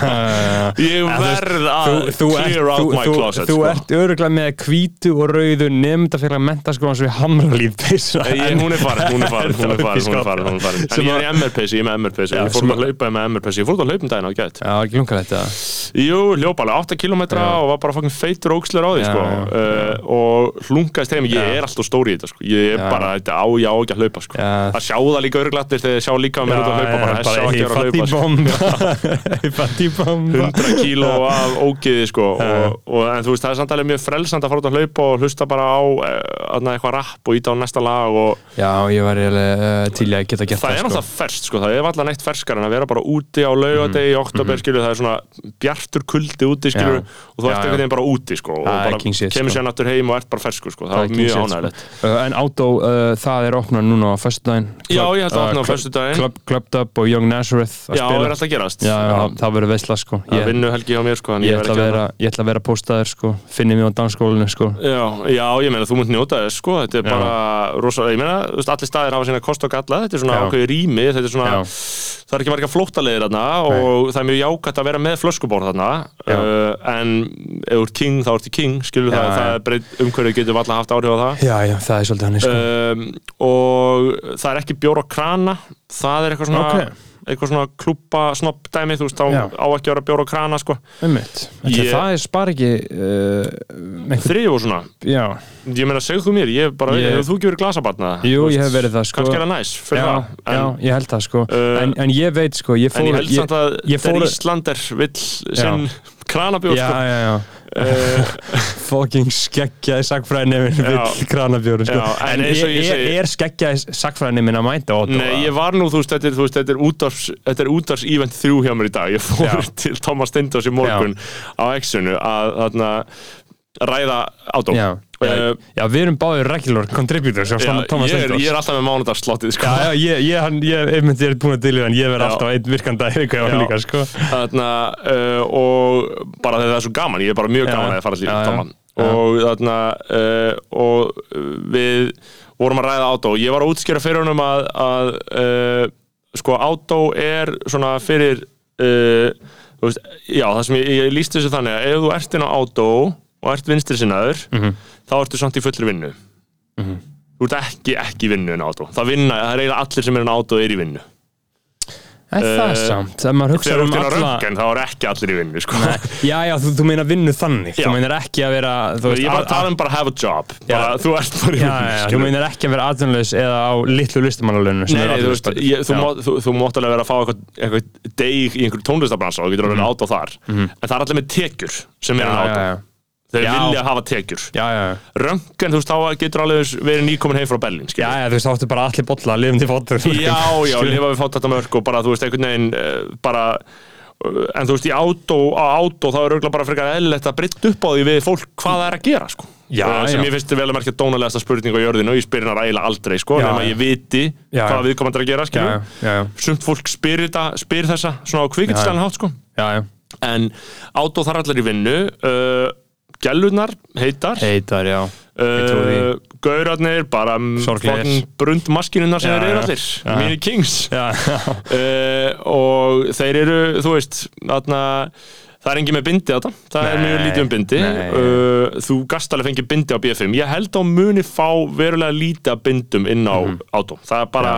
[SPEAKER 2] [laughs] ég
[SPEAKER 3] þú
[SPEAKER 2] verð að
[SPEAKER 3] þú, þú, ert,
[SPEAKER 2] clear out
[SPEAKER 3] þú,
[SPEAKER 2] my
[SPEAKER 3] þú,
[SPEAKER 2] closet
[SPEAKER 3] þú
[SPEAKER 2] sko.
[SPEAKER 3] ert öruglega með hvítu og rauðu nefndafélag mentaskólan sem við hamralíf peysa
[SPEAKER 2] hún er farin, hún er [laughs] farin, hún er farin, hún er farin, hún er farin. En ég er
[SPEAKER 3] að-
[SPEAKER 2] í MR-peysi, ég er með MR-peysi
[SPEAKER 3] Já,
[SPEAKER 2] Ég fór að hlaupa með MR-peysi, ég fór að hlaupa um daginn á gætt
[SPEAKER 3] Já, ekki lunga þetta
[SPEAKER 2] Jú, hljópa alveg 8 km og var bara fucking feitur ókslir á því
[SPEAKER 3] Já,
[SPEAKER 2] sko.
[SPEAKER 3] já,
[SPEAKER 2] uh, og hlungaðist heim, ég
[SPEAKER 3] Já.
[SPEAKER 2] er alltaf stóri í þetta sko. ég er
[SPEAKER 3] Já.
[SPEAKER 2] bara, þetta á ég á ekki að hlaupa sko.
[SPEAKER 3] Já.
[SPEAKER 2] það sjá það líka örglattir þegar þið sjá líka mér út að hlaupa bara, þess sjá ekki að að hlaupa sko.
[SPEAKER 3] Fatibomba [laughs]
[SPEAKER 2] 100 kíló af ógiði sko. og, og, en þú veist, það er samt alveg mjög frelsand að fara út að hlaupa og hlusta bara á uh, eitthvað rapp og íta á næsta lag og
[SPEAKER 3] Já, ég var uh, til að geta gert
[SPEAKER 2] það er
[SPEAKER 3] það sko.
[SPEAKER 2] náttúrulega ferskt sko, það er alltaf neitt ferskar en að vera bara úti á laugadegi það úti skilur.
[SPEAKER 3] Já.
[SPEAKER 2] og þú ert einhvern veginn bara úti sko, og
[SPEAKER 3] Það
[SPEAKER 2] bara kemur
[SPEAKER 3] sko.
[SPEAKER 2] sér náttúr heim og ert bara ferskur sko, það,
[SPEAKER 3] Það
[SPEAKER 2] er mjög
[SPEAKER 3] shit,
[SPEAKER 2] ánægilegt
[SPEAKER 3] Uh, En Átó, uh, það er opnað núna á föstudaginn.
[SPEAKER 2] Já, ég held að opna á
[SPEAKER 3] Club-
[SPEAKER 2] föstudaginn.
[SPEAKER 3] Club, Club Dub og Young Nazareth að
[SPEAKER 2] Já,
[SPEAKER 3] spila.
[SPEAKER 2] er alltaf gerast?
[SPEAKER 3] Já, já, það verður veisla sko.
[SPEAKER 2] Það
[SPEAKER 3] Ég,
[SPEAKER 2] vinnu helgi hjá mér sko, en
[SPEAKER 3] ég, ætla að vera, ég ætla að vera póstaður sko. Finni mig á dansskólinu sko.
[SPEAKER 2] Já, já, ég meina þú munt njóta þess sko, þetta er bara rosa, ég meina, allir staðir hafa sína kost og galla, þetta er svona ákveði rými, þetta er svona, það er ekki marga flóttalegir þarna og það er mjög jákvæmt að vera með flöskubór þarna. Uh, en ef þú ert king þá ert king, skilur
[SPEAKER 3] Já,
[SPEAKER 2] það,
[SPEAKER 3] já.
[SPEAKER 2] það er umhverju getur alltaf haft áhrif á það.
[SPEAKER 3] Já, já, það er svolítið hann sko
[SPEAKER 2] Um, og það er ekki bjór og krana, það er eitthvað svona,
[SPEAKER 3] Ok.
[SPEAKER 2] eitthvað svona klúpa snopp dæmi, þú veist, þá á ekki að vera bjór og krana, sko.
[SPEAKER 3] Ætli
[SPEAKER 2] Ég-
[SPEAKER 3] Það er spar ekki uh, einhver,
[SPEAKER 2] Þrjú og svona,
[SPEAKER 3] Já,
[SPEAKER 2] ég meina, segð þú mér, ég hef bara,
[SPEAKER 3] Ég-
[SPEAKER 2] hefur þú ekki verið glasabarna?
[SPEAKER 3] jú, ég hef verið það sko
[SPEAKER 2] kannski er það næs fyrir
[SPEAKER 3] já,
[SPEAKER 2] en,
[SPEAKER 3] ég held það sko
[SPEAKER 2] Uh,
[SPEAKER 3] en, en ég veit sko, ég fór
[SPEAKER 2] en ég held samt að
[SPEAKER 3] fór-
[SPEAKER 2] þegar Íslander vill sinn kranabjór
[SPEAKER 3] Já,
[SPEAKER 2] sko.
[SPEAKER 3] já, já
[SPEAKER 2] uh, [laughs]
[SPEAKER 3] fucking skeggjaði sagfræðinemin
[SPEAKER 2] Já.
[SPEAKER 3] vill kranabjóru sko.
[SPEAKER 2] Já, en
[SPEAKER 3] en
[SPEAKER 2] og
[SPEAKER 3] er,
[SPEAKER 2] ég
[SPEAKER 3] er, skeggjaði sagfræðinemin að mænta á
[SPEAKER 2] Nei, ég var nú, þú veist, þetta er, veist, þetta er útars þetta er útars event þrjú hjá mér í dag ég fór
[SPEAKER 3] Já. [laughs]
[SPEAKER 2] til Thomas Stindós í morgun á X-unu að þarna ræða átó
[SPEAKER 3] já,
[SPEAKER 2] Uh,
[SPEAKER 3] já, við erum báðir regular contributors
[SPEAKER 2] já, ég, ég er alltaf með mánudagslottið sko.
[SPEAKER 3] Ég, ég, hann, ég, myndi er búin að dilja en ég verð alltaf einn virkanda líka, sko.
[SPEAKER 2] Þarna, uh, og bara þegar það er svo gaman ég er bara mjög gaman að fara. Thomas.
[SPEAKER 3] Já.
[SPEAKER 2] og þarna uh, og við vorum að ræða átó ég var að útskýra fyrir honum að, að sko átó er svona fyrir já það sem ég, líst þessu þannig að ef þú ert inn á átó og ert vinstri sinnaður
[SPEAKER 3] Mhm.
[SPEAKER 2] þá ertu samt í fullri vinnu. Þú ert ekki ekki í vinnu inn á átó það vinna, það er eiginlega allir sem er á átó er í vinnu.
[SPEAKER 3] En það er
[SPEAKER 2] Eh,
[SPEAKER 3] samt, þegar maður hugsa
[SPEAKER 2] þegar þú
[SPEAKER 3] um
[SPEAKER 2] ert inn á
[SPEAKER 3] alla
[SPEAKER 2] röntgen þá er ekki allir í vinnu sko.
[SPEAKER 3] Já, já, þú, þú meina vinnu þannig.
[SPEAKER 2] Já.
[SPEAKER 3] Þú meinar ekki að vera veist,
[SPEAKER 2] ég er bara
[SPEAKER 3] að-
[SPEAKER 2] að tala um bara have a job. Bara, þú ert bara í vinnu
[SPEAKER 3] já, þú meinar ekki að vera atvinnulaus eða á litlu listamannalunum
[SPEAKER 2] Nei, nei, þú veist, ég, þú, þú, þú mátt alveg vera að fá eitthvað, eitthvað deg í einhverju tónlistabransa og þú getur alveg át á þar. En það er allir með tekjur sem er
[SPEAKER 3] Mhm. Já,
[SPEAKER 2] þeir
[SPEAKER 3] Já.
[SPEAKER 2] vilja hafa tekjur.
[SPEAKER 3] Já, já, já.
[SPEAKER 2] röngan, þú veist, þá getur alveg verið nýkomin heim frá Berlín
[SPEAKER 3] Já, já, þú veist, þá áttu bara allir bolla að lifum til fótur.
[SPEAKER 2] Já, [laughs] já, lifa við mörg og bara, þú veist, einhvern veginn uh, bara uh, en þú veist, í átó, á átó þá er auðvitað bara frekar eðlilegt að breytta upp á því við fólk hvað það er að gera, sko.
[SPEAKER 3] Já,
[SPEAKER 2] Uh, sem
[SPEAKER 3] já.
[SPEAKER 2] ég finnst vel að merkja dónalegasta spurning á jörðinu og ég spyr hennar eiginlega aldrei, sko nema ég viti hvað viðkomandi er að gera,
[SPEAKER 3] Já,
[SPEAKER 2] skilju
[SPEAKER 3] já, já, já,
[SPEAKER 2] sumt fólk spyr, þetta, spyr þessa svona á kvikindstæðan hátt sko.
[SPEAKER 3] Já, já.
[SPEAKER 2] en átó þar allir í vinnu uh, gælunar heitar.
[SPEAKER 3] Heitar, já.
[SPEAKER 2] Uh, gaurarnir bara brundmaskinunar sem
[SPEAKER 3] Já,
[SPEAKER 2] þeir eru
[SPEAKER 3] já.
[SPEAKER 2] allir.
[SPEAKER 3] Já.
[SPEAKER 2] mini kings.
[SPEAKER 3] Já, já,
[SPEAKER 2] uh, og þeir eru þú veist þarna, það er engin með bindi þetta það er
[SPEAKER 3] Nei,
[SPEAKER 2] mjög lítið um bindi. Uh, þú gast alveg fengið bindi á BFM ég held á muni fá verulega lítið af bindum inn á átó það er bara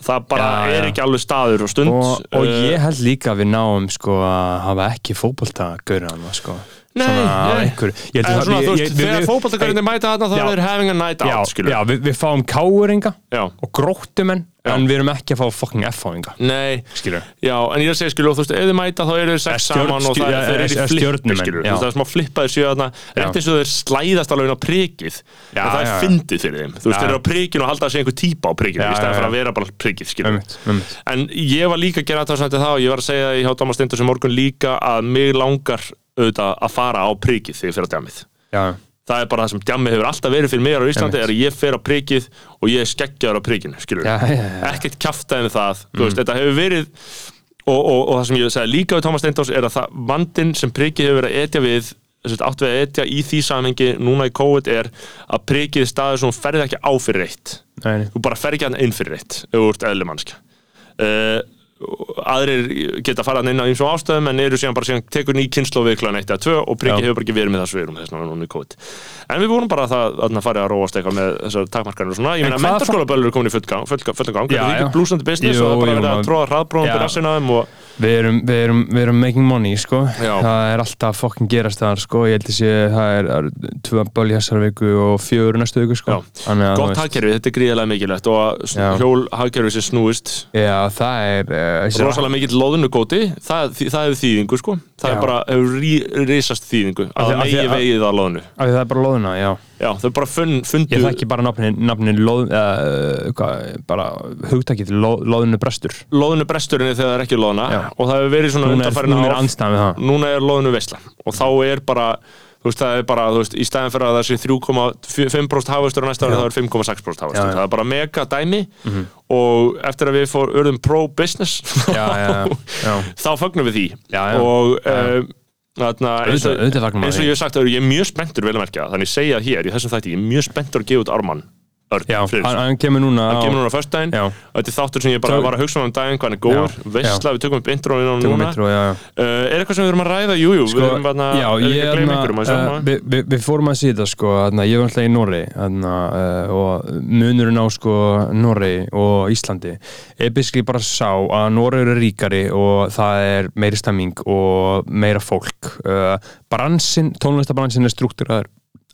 [SPEAKER 2] það bara
[SPEAKER 3] Mhm. Já,
[SPEAKER 2] er
[SPEAKER 3] já.
[SPEAKER 2] ekki alveg staður og stund.
[SPEAKER 3] Og, og ég held líka að við náum sko að hafa ekki fótbolta gaurana sko
[SPEAKER 2] Nei, nei.
[SPEAKER 3] einhverju. Ég
[SPEAKER 2] En
[SPEAKER 3] að-
[SPEAKER 2] svona, þú veist, þegar
[SPEAKER 3] við-
[SPEAKER 2] fótballtakarinn mæta þarna þá er þeir having a night out, skilur.
[SPEAKER 3] já við, við fáum káuringa og gróttumenn en við erum ekki að fá fucking F-fáinga
[SPEAKER 2] Nei,
[SPEAKER 3] skilur
[SPEAKER 2] já, en ég er að segja, skilur, þú veist, ef þið mæta þá eru þið sex saman og það
[SPEAKER 3] ja,
[SPEAKER 2] þeir í flippi, skilur, það er smá flippaðir séu þarna, rétt eins og þeir slæðast alveg inn á prikið, en það er fyndið fyrir þeim, þú veist, þeir eru á prikinu og halda að segja einhver típa á prikinu,
[SPEAKER 3] Já,
[SPEAKER 2] í stæðan fyrir sem auðvitað að fara á prikið þegar ég fer á djamið.
[SPEAKER 3] Já,
[SPEAKER 2] Það er bara það sem djamið hefur alltaf verið fyrir mig á Íslandi er að ég fer á prikið og ég er skeggjaður á prikinu, skilur.
[SPEAKER 3] já, já, já.
[SPEAKER 2] Ekkert kjaftaði með það, þú veist, þetta hefur verið og, og, og það sem ég segi líka við Thomas Steindors er að það, vandinn sem prikið hefur verið að etja við þess að átt við að etja í því samhengi núna í COVID er að prikið er staður sem þú ferði ekki á fyrir eitt
[SPEAKER 3] Nei,
[SPEAKER 2] þú bara fer ekki hann inn fyrir eitt ef þú ert eðli mannskja uh, aðrir geta farað inn á eins og ástöðum en eru síðan bara síðan tekur ný kynslu við klæðan 1 eða 2 og
[SPEAKER 3] Já.
[SPEAKER 2] hefur bara ekki verið með það svirum þess vegna núna í COVID. En við vorum bara að það að farið að róast eitthvað með þessar takmarkanir og svona. Ég meina
[SPEAKER 3] hvað
[SPEAKER 2] mentaskólaböllur er komin í full gang, full, full gang.
[SPEAKER 3] Já,
[SPEAKER 2] það er ekki blúsandi business
[SPEAKER 3] Jú,
[SPEAKER 2] og það er bara verið að tróða hraðbróðum fyrir rassina þeim og
[SPEAKER 3] Við erum, við, erum, við erum making money, sko.
[SPEAKER 2] Já.
[SPEAKER 3] Það er alltaf fucking gerast það, sko. Ég held að sé, það er, er tvö böl í þessari viku og fjögur næstu viku, sko. Að,
[SPEAKER 2] gott hagkerfi, þetta er gríðarlega mikilvægt og að hjól hagkerfi sem snúist.
[SPEAKER 3] Já, það er þessi-
[SPEAKER 2] rosalega mikill loðunugóti það, það, það hefur þýðingu sko. Það er bara, hefur rí, risast þýðingu. Að
[SPEAKER 3] af
[SPEAKER 2] megi
[SPEAKER 3] að-
[SPEAKER 2] vegið að loðunu
[SPEAKER 3] því Það er bara loðuna, já.
[SPEAKER 2] Já, þau bara fun, fundu
[SPEAKER 3] Ég þekki bara nafnin, nafnin loð, hvað, bara hugtakið loð, loðinu brestur
[SPEAKER 2] loðunu bresturinn þegar það er ekki loðuna
[SPEAKER 3] Já.
[SPEAKER 2] og það hefur verið svona
[SPEAKER 3] Núna er, núna er það.
[SPEAKER 2] Er loðunu veisla og þá er bara þú veist, það er bara, þú veist, í stæðin fyrir að það sé 3,5% hafustur á næsta ári þá er 5,6% hafustur, það er bara mega dæmi. Og eftir að við fór urðum pro-business [laughs] þá fögnum við því.
[SPEAKER 3] Já, já.
[SPEAKER 2] og uh, þarna, eins og, eins og ég hef sagt að ég er mjög spenntur vel að merkja þannig ég segja hér í þessum þætti, ég er mjög spenntur að gefa út Ármann Örn
[SPEAKER 3] hann,
[SPEAKER 2] Friðriksson.
[SPEAKER 3] hann kemur núna
[SPEAKER 2] hann kemur núna á föstudaginn.
[SPEAKER 3] Já.
[SPEAKER 2] og þetta er þáttur sem ég bara var að hugsa um daginn hvað hann er góður,
[SPEAKER 3] Já,
[SPEAKER 2] veistla, við tökum upp introinu
[SPEAKER 3] Tökum
[SPEAKER 2] núna
[SPEAKER 3] já.
[SPEAKER 2] uh, er eitthvað sem við erum að ræða, jújú jú,
[SPEAKER 3] Sko,
[SPEAKER 2] við erum bara að gleyma
[SPEAKER 3] hérna,
[SPEAKER 2] að sjá
[SPEAKER 3] uh,
[SPEAKER 2] maður.
[SPEAKER 3] við, við, við fórum að síða sko, hérna, ég var alltaf í Norri hérna, uh, og munurinn á sko, Norri og Íslandi er biskli bara sá að Norri eru ríkari og það er meiri stemming og meira fólk. Uh, bransin, tónlistabransin er struktúraður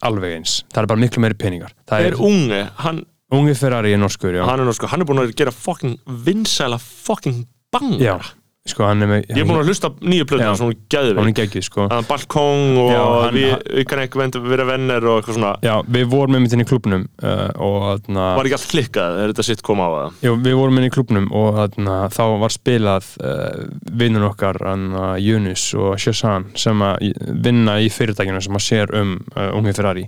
[SPEAKER 3] alveg eins, það er bara miklu meiri peningar. Það
[SPEAKER 2] er unge, hann,
[SPEAKER 3] ungi Ferrari í norskur, já,
[SPEAKER 2] hann er sko, hann er búin að gera fucking vinsæla fucking banga
[SPEAKER 3] já sko, hann er með
[SPEAKER 2] ég er búin að hlusta nýju plötuna
[SPEAKER 3] Já.
[SPEAKER 2] sem hún
[SPEAKER 3] hann
[SPEAKER 2] gæði
[SPEAKER 3] er geggjuð, sko.
[SPEAKER 2] Að balkong og
[SPEAKER 3] Já, hann-
[SPEAKER 2] við, við kann ekki venda vera venner og eitthvað svona.
[SPEAKER 3] Já, við vorum með myndin í klubnum uh, og þarna,
[SPEAKER 2] var ekki allt klikkað, er þetta sitt koma á það?
[SPEAKER 3] Jú, við vorum inn í klubnum og þarna, þá var spilað uh, vinnun okkar hana, Junus og Shazan sem að vinna í fyrirtækinu sem að sér um uh, ungi Ferrari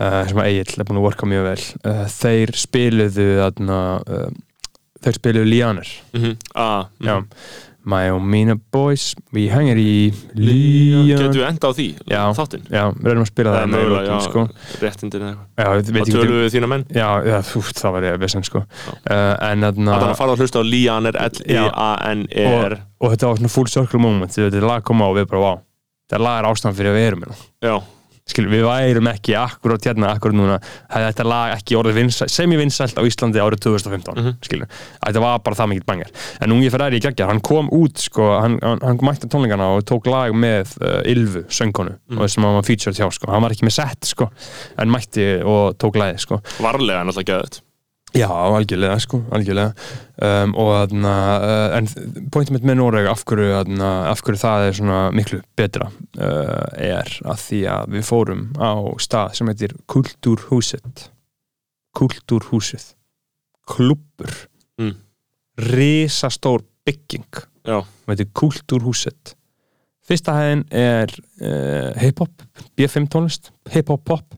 [SPEAKER 3] uh, sem að Egil er búin að worka mjög vel. Uh, þeir spiluðu þarna, uh, þeir spiluðu Lianer
[SPEAKER 2] mm -hmm. ah,
[SPEAKER 3] já My own Mina Boys, við hengir í Lian
[SPEAKER 2] getum við enda á því,
[SPEAKER 3] Já.
[SPEAKER 2] þáttinn?
[SPEAKER 3] Já, við erum að spila
[SPEAKER 2] það
[SPEAKER 3] það
[SPEAKER 2] er mögulega, já,
[SPEAKER 3] sko.
[SPEAKER 2] réttindin eða eitthvað.
[SPEAKER 3] Ekki
[SPEAKER 2] tölum við þína menn?
[SPEAKER 3] Já, já, úf, það var ég að vissan sko uh, En
[SPEAKER 2] að það fara að hlusta á Lianer, L-I-A-N-E-R
[SPEAKER 3] og, og þetta var svona full circle moment þetta lag kom á og við bara, wow þetta lag er ástæðan fyrir að við erum hérna.
[SPEAKER 2] Já,
[SPEAKER 3] Skilur, við værum ekki akkurát hérna, akkurát núna. Hefði þetta lag ekki orðið vinsælt, semi-vinsælt á Íslandi árið 2015
[SPEAKER 2] Mhm.
[SPEAKER 3] skilur, þetta var bara það mikið bangar en ungi fyrir æri í geggjar, hann kom út sko, hann, hann, hann mætti tónleikana og tók lag með uh, Ylfu, söngkonu
[SPEAKER 2] Mhm.
[SPEAKER 3] og sem hann var featured hjá, sko, hann var ekki með set sko, en mætti og tók lagið sko.
[SPEAKER 2] Varlega náttúrulega geðið
[SPEAKER 3] Já, algjörlega, sko, algjörlega. Um, og þarna, uh, en pointum mitt með Noreg af hverju, þarna, af hverju það er svona miklu betra uh, er að því að við fórum á stað sem heitir Kultúrhúsið Kultúrhúsið klubbur.
[SPEAKER 2] Mm.
[SPEAKER 3] risastór bygging. Sem heitir Kultúrhúsið fyrsta hæðin er uh, hip-hop, B5 tónlist hip-hop pop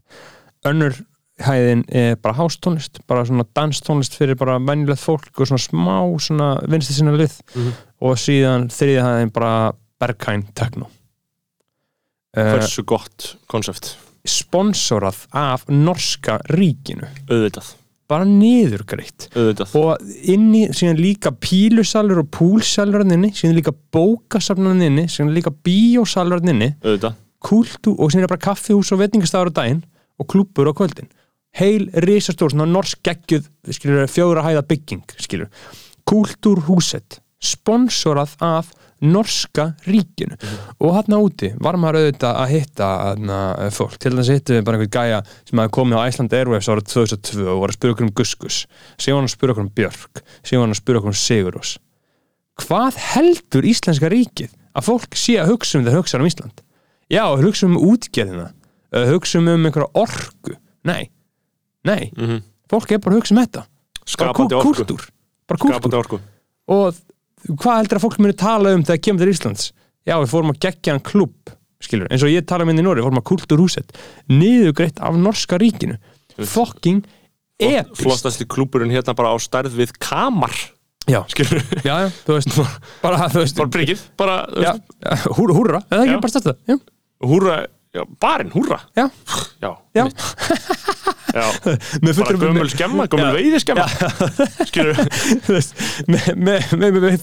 [SPEAKER 3] önnur hæðin er bara hástónlist bara svona danstónlist fyrir bara venjulegt fólk og svona smá svona vinsti sinna lið.
[SPEAKER 2] Mhm.
[SPEAKER 3] og síðan þriðja hæðin bara Berghain Techno. Uh,
[SPEAKER 2] hversu gott konsept?
[SPEAKER 3] Sponsorað af norska ríkinu.
[SPEAKER 2] Auðvitað,
[SPEAKER 3] bara niðurgreitt.
[SPEAKER 2] Auðvitað.
[SPEAKER 3] Og inni síðan líka pílusalur og púlsalur hann inni, síðan líka bókasafnar hann inni, síðan líka bíósalur hann inni
[SPEAKER 2] auðvitað,
[SPEAKER 3] kultú og síðan bara kaffihús og veitingastafur á daginn og klúbbur á kvöldin heil risastór, svona norsk geggjuð skilur, fjóra hæða bygging skilur, kultúrhúset sponsorað af norska ríkinu. Og hann úti var maður auðvitað að hitta hana, fólk, til þess að hittu við bara einhvern gæja sem hafi komið á Iceland Airwaves árið 2002 og var að spura okkur um Guskus síðan var hann að spura okkur um Björk. Síðan var hann að spura okkur um Sigurós hvað heldur íslenska ríkið að fólk sé að hugsa um þegar hugsa um Ísland? Já, hugsa um útgerðina. Uh, hugsa um einhverja orku. Nei, nei.
[SPEAKER 2] Mhm.
[SPEAKER 3] fólk er bara að hugsa um þetta. Bara
[SPEAKER 2] skapandi orku.
[SPEAKER 3] kúltúr bara kúltúr og hvað heldur að fólk muni tala um þegar kemur til Íslands? Já, við fórum að gegja hann klubb skilur, eins og ég tala um inn í Nóri, fórum að kultúrhúset niðurgreitt af norska ríkinu. Fucking epist
[SPEAKER 2] flottasti klúburinn hérna bara á stærð við kamar.
[SPEAKER 3] Já, já, já, þú veist bara, þú veist,
[SPEAKER 2] bara prikkið, bara
[SPEAKER 3] já, já, húra, húra eða ekki bara stærsta, já,
[SPEAKER 2] húrra já, barinn, húrra.
[SPEAKER 3] Já,
[SPEAKER 2] já,
[SPEAKER 3] já [laughs] [laughs]
[SPEAKER 2] bara gömul skemma, gömul veiði skemma [laughs] skilur
[SPEAKER 3] með,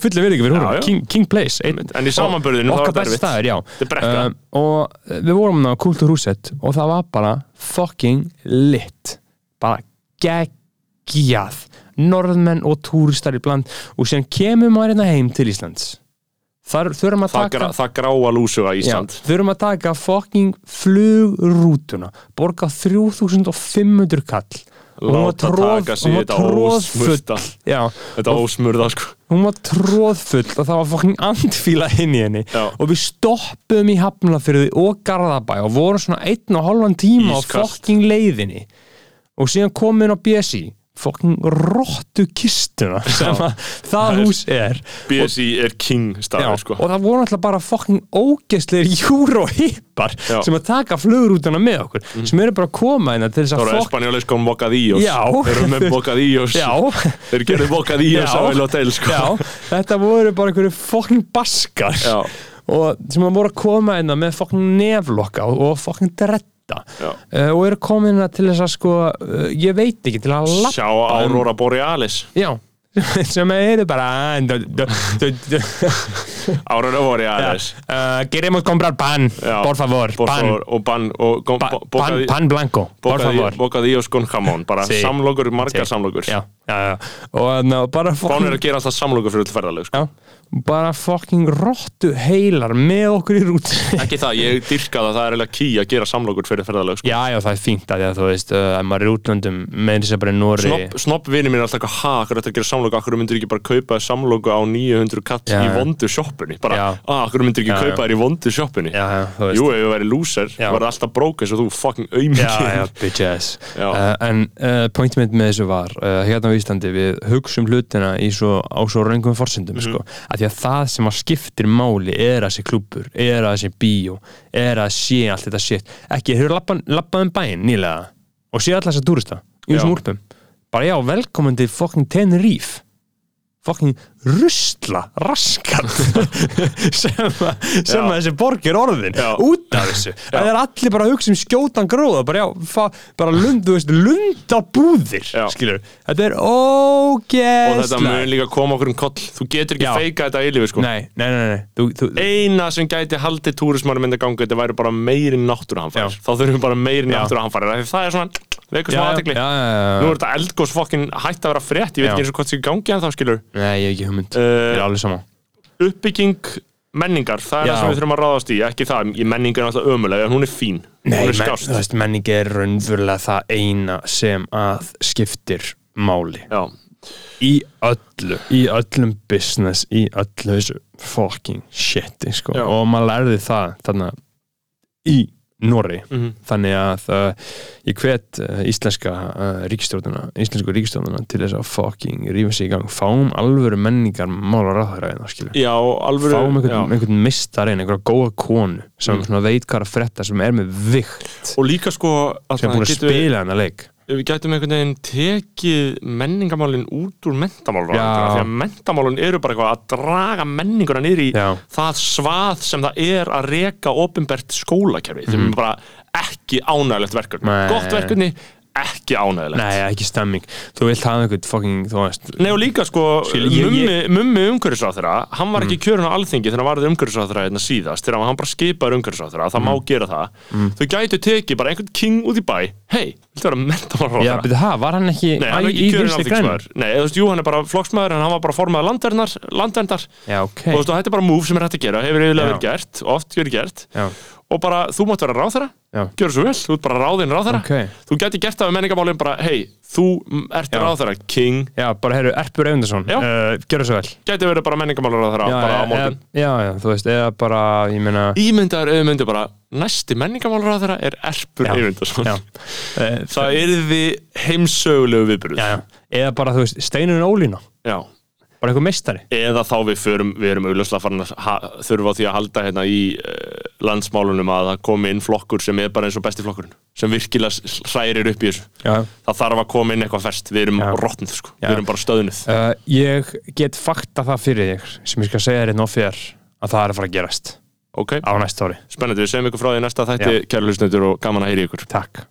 [SPEAKER 3] fyrir
[SPEAKER 2] Já,
[SPEAKER 3] húra,
[SPEAKER 2] já.
[SPEAKER 3] King, King Place einn
[SPEAKER 2] en í samanbörðinu þá
[SPEAKER 3] okkar
[SPEAKER 2] þetta
[SPEAKER 3] best
[SPEAKER 2] erfitt.
[SPEAKER 3] staður, já.
[SPEAKER 2] Þetta er brekka.
[SPEAKER 3] Um, og við vorum á kultúrhúset og það var bara fucking lit. Bara geggjað. Norðmenn og túristar í bland. Og síðan kemur maður hérna heim til Íslands þar þurfum að
[SPEAKER 2] það,
[SPEAKER 3] taka
[SPEAKER 2] gra, það gráa lúsuga
[SPEAKER 3] Já,
[SPEAKER 2] Ísland.
[SPEAKER 3] þurfum að taka fucking flugrútuna borga 3500 kall.
[SPEAKER 2] Láta taka
[SPEAKER 3] var
[SPEAKER 2] þetta ósmurta.
[SPEAKER 3] já,
[SPEAKER 2] þetta ósmurða sko.
[SPEAKER 3] hún var tróðfull og það var fucking andfíla inn í henni.
[SPEAKER 2] Já.
[SPEAKER 3] og við stoppuðum í Hafnarfyrði og Garðabæ og vorum svona einn og hálfan tíma
[SPEAKER 2] Ískalt.
[SPEAKER 3] á fucking leiðinni. Og síðan komum við inn á BSI fucking rottu kistuna sem að það hús er.
[SPEAKER 2] BSI er king staður sko.
[SPEAKER 3] og það voru alltaf bara fucking ógeðslegir júróhippar sem að taka flugrútuna með okkur sem eru bara að koma hérna til þess
[SPEAKER 2] það
[SPEAKER 3] að
[SPEAKER 2] eru
[SPEAKER 3] fokk
[SPEAKER 2] espanjólis kom bocadillos þeir eru með bocadillos [laughs] þeir gerðu bocadillos á El Hotel sko.
[SPEAKER 3] Þetta voru bara einhverju fucking baskar.
[SPEAKER 2] Já.
[SPEAKER 3] og sem að voru að koma hérna með fucking neflokka og, og fucking
[SPEAKER 2] Já.
[SPEAKER 3] uh, og eru komin hérna til þess að sko uh, ég veit ekki, til að lappa
[SPEAKER 2] sjá Aurora Borealis.
[SPEAKER 3] Já, [laughs] sem eru bara
[SPEAKER 2] Aurora Borealis
[SPEAKER 3] uh, Queremos comprar pan,
[SPEAKER 2] Já.
[SPEAKER 3] por favor
[SPEAKER 2] Por
[SPEAKER 3] pan,
[SPEAKER 2] favor, og ban og go-
[SPEAKER 3] pa, pan, pan blanco,
[SPEAKER 2] bocadillos con jamón bara
[SPEAKER 3] Sí.
[SPEAKER 2] samlokur, margar
[SPEAKER 3] Sí.
[SPEAKER 2] samlokur
[SPEAKER 3] já, já, og ná, bara
[SPEAKER 2] Bán
[SPEAKER 3] fucking,
[SPEAKER 2] er að gera alltaf samlokur fyrir ferðalög sko.
[SPEAKER 3] bara fucking rottu heilar með okkur í rút [laughs]
[SPEAKER 2] ekki það, ég dyrka það, það er eiginlega key að gera samlokur fyrir ferðalög sko.
[SPEAKER 3] já, já, það er fínt að því að þú veist uh, ef maður er útlöndum með þess að bara Nóri
[SPEAKER 2] Snopp, vinni mín er alltaf eitthvað, ha, hvað er þetta að gera samloku akkur myndir ekki bara kaupa samloku á 900 katt í vondu sjoppunni bara,
[SPEAKER 3] Já.
[SPEAKER 2] ah, akkur myndir ekki
[SPEAKER 3] Já,
[SPEAKER 2] kaupa þér í vondu
[SPEAKER 3] þú veist.
[SPEAKER 2] Jú, ef við væri lúser, var það alltaf brók eins og þú fucking auðmikið
[SPEAKER 3] bitch ass. Uh, en uh, pointum mitt með þessu var uh, hérna á Íslandi við hugsum hlutina svo, á svo raungum forsendum
[SPEAKER 2] Mhm.
[SPEAKER 3] sko, að því að það sem að skiptir máli er að sé klúbbur, er að sé bíó er að sé allt þetta shit. Ekki, hefur lappað lappað um bæinn nýlega? Og sé alltaf þess að túrista í þessum
[SPEAKER 2] Já.
[SPEAKER 3] Bara já, velkomin til fucking Tenerife. Fucking rusla raskat. [laughs] Sem, að, sem að þessi borg er orðin.
[SPEAKER 2] Já.
[SPEAKER 3] út af þessu. Það er allir bara að hugsa um skjótan gróða. Bara bara lundabúðir þetta er
[SPEAKER 2] og þetta mun
[SPEAKER 3] ógeðslega
[SPEAKER 2] líka koma okkur um koll. Þú getur ekki
[SPEAKER 3] Já.
[SPEAKER 2] feika þetta eilifu sko.
[SPEAKER 3] Nei, nei, nei, nei. Þú, þú,
[SPEAKER 2] eina sem gæti haldið túrismanum myndi að ganga þetta væri bara meiri náttúruhamfærir
[SPEAKER 3] Já.
[SPEAKER 2] þá þurfum við bara meiri náttúruhamfærir af því það er svona, veikur smá
[SPEAKER 3] já,
[SPEAKER 2] nú er þetta eldgós fokkin hætt að vera frétt. Ég veit ekki eins og hvað það er í gangi en þá skilur.
[SPEAKER 3] Nei, ég hef ekki hugmynd.
[SPEAKER 2] Uh,
[SPEAKER 3] ég er alveg sama.
[SPEAKER 2] uppbygging menningar, það er það sem við þurfum að ráðast í ekki það, menningar er alltaf ömulega en hún er fín,
[SPEAKER 3] Nei,
[SPEAKER 2] hún er
[SPEAKER 3] men,
[SPEAKER 2] skást.
[SPEAKER 3] veist, menning er raunverulega það eina sem að skiptir máli.
[SPEAKER 2] Já,
[SPEAKER 3] í öllu, í öllum business, í öllu þessu fucking shit sko.
[SPEAKER 2] Já.
[SPEAKER 3] og maður lærði það þarna í Norri
[SPEAKER 2] Mhm.
[SPEAKER 3] þannig að uh, ég hvet uh, íslenska uh, ríkistjórnuna íslensku ríkistjórnuna til þess að fucking rífa sig í gang, fáum alvöru menningar mála ráðhæraðina, skilur
[SPEAKER 2] já alvöru
[SPEAKER 3] fáum einhvern, einhvern mistarinn, einhverja góða konu sem
[SPEAKER 2] Mm.
[SPEAKER 3] veit hvað að frétta sem er með vikt.
[SPEAKER 2] Og líka sko
[SPEAKER 3] sem er búin að spila hennar leik
[SPEAKER 2] við gætum einhvern veginn tekið menningamálin út úr mentamálun því að mentamálun eru bara eitthvað að draga menninguna niður í
[SPEAKER 3] Já.
[SPEAKER 2] það svað sem það er að reka ofinbert skólakerfi. Sem er bara ekki ánægilegt verkefni. Gott verkefni, ekki ánægilegt
[SPEAKER 3] Nei, ekki stemming. Þú vilt hafa einhvern fucking, þú veist
[SPEAKER 2] Nei og líka sko,
[SPEAKER 3] Skil, ég-
[SPEAKER 2] mummi, mummi umhverfisráþurra, hann var ekki kjörun á alþingi þegar hann varði umhverfisráþurra hérna síðast þegar hann bara skipaður umhverfisráþurra, það má gera það. Þau gætu tekið bara einhvern king út í bæ. Hei, viltu vera
[SPEAKER 3] Já,
[SPEAKER 2] mentamálaráþurra?
[SPEAKER 3] betur það, var hann ekki
[SPEAKER 2] Nei, hann er ekki kjörun alþingismæður Nei, þú veist, jú, hann er bara flokksmæður en hann var bara formaður landverndar, landverndar
[SPEAKER 3] Já, ok.
[SPEAKER 2] Og þú veist, og þetta er bara move sem er hægt að gera, hefur yfirlega
[SPEAKER 3] Já.
[SPEAKER 2] verið gert, oft verið gert.
[SPEAKER 3] Já,
[SPEAKER 2] og bara, þú mátt vera ráþurra
[SPEAKER 3] já,
[SPEAKER 2] gjör svo vel, þú ert bara ráðinn ráðherra.
[SPEAKER 3] Ok.
[SPEAKER 2] Þú gæti gert það með menningamálum bara, hei, þú ert
[SPEAKER 3] Já.
[SPEAKER 2] ráðherra, king.
[SPEAKER 3] Já, bara heyrðu, Erpur Eyvindarsson
[SPEAKER 2] Já.
[SPEAKER 3] uh, Gjörðu svo vel.
[SPEAKER 2] Gæti verið bara menningamálur ráðherra
[SPEAKER 3] já,
[SPEAKER 2] bara á morgun.
[SPEAKER 3] já, já, þú veist, eða bara, ég meina
[SPEAKER 2] ímyndaður auðmyndu bara, næsti menningamálur ráðherra er Erpur
[SPEAKER 3] uh, [laughs]
[SPEAKER 2] það yrði heimsögulegu viðbyrð
[SPEAKER 3] Eða bara, þú veist, Steinurinn Ólína.
[SPEAKER 2] Já.
[SPEAKER 3] Bara eitthvað meistari?
[SPEAKER 2] Eða þá við förum, við erum auðvitað farin að þurfa á því að halda hérna í uh, landsmálunum að það komi inn flokkur sem er bara eins og besti flokkurinn sem virkilega hrærir upp í þessu.
[SPEAKER 3] Já.
[SPEAKER 2] Það þarf að koma inn eitthvað fest, við erum
[SPEAKER 3] Já.
[SPEAKER 2] rotnuð sko,
[SPEAKER 3] Já.
[SPEAKER 2] við erum bara stöðnuð.
[SPEAKER 3] Uh, Ég get fakta það fyrir þig sem ég skal segja þér einn og þér að það er að fara að gerast
[SPEAKER 2] ok,
[SPEAKER 3] á næsta ári.
[SPEAKER 2] Spennandi, við segjum ykkur frá því næsta þætti, kæra hlustundur og gaman að heyri ykkur.
[SPEAKER 3] Takk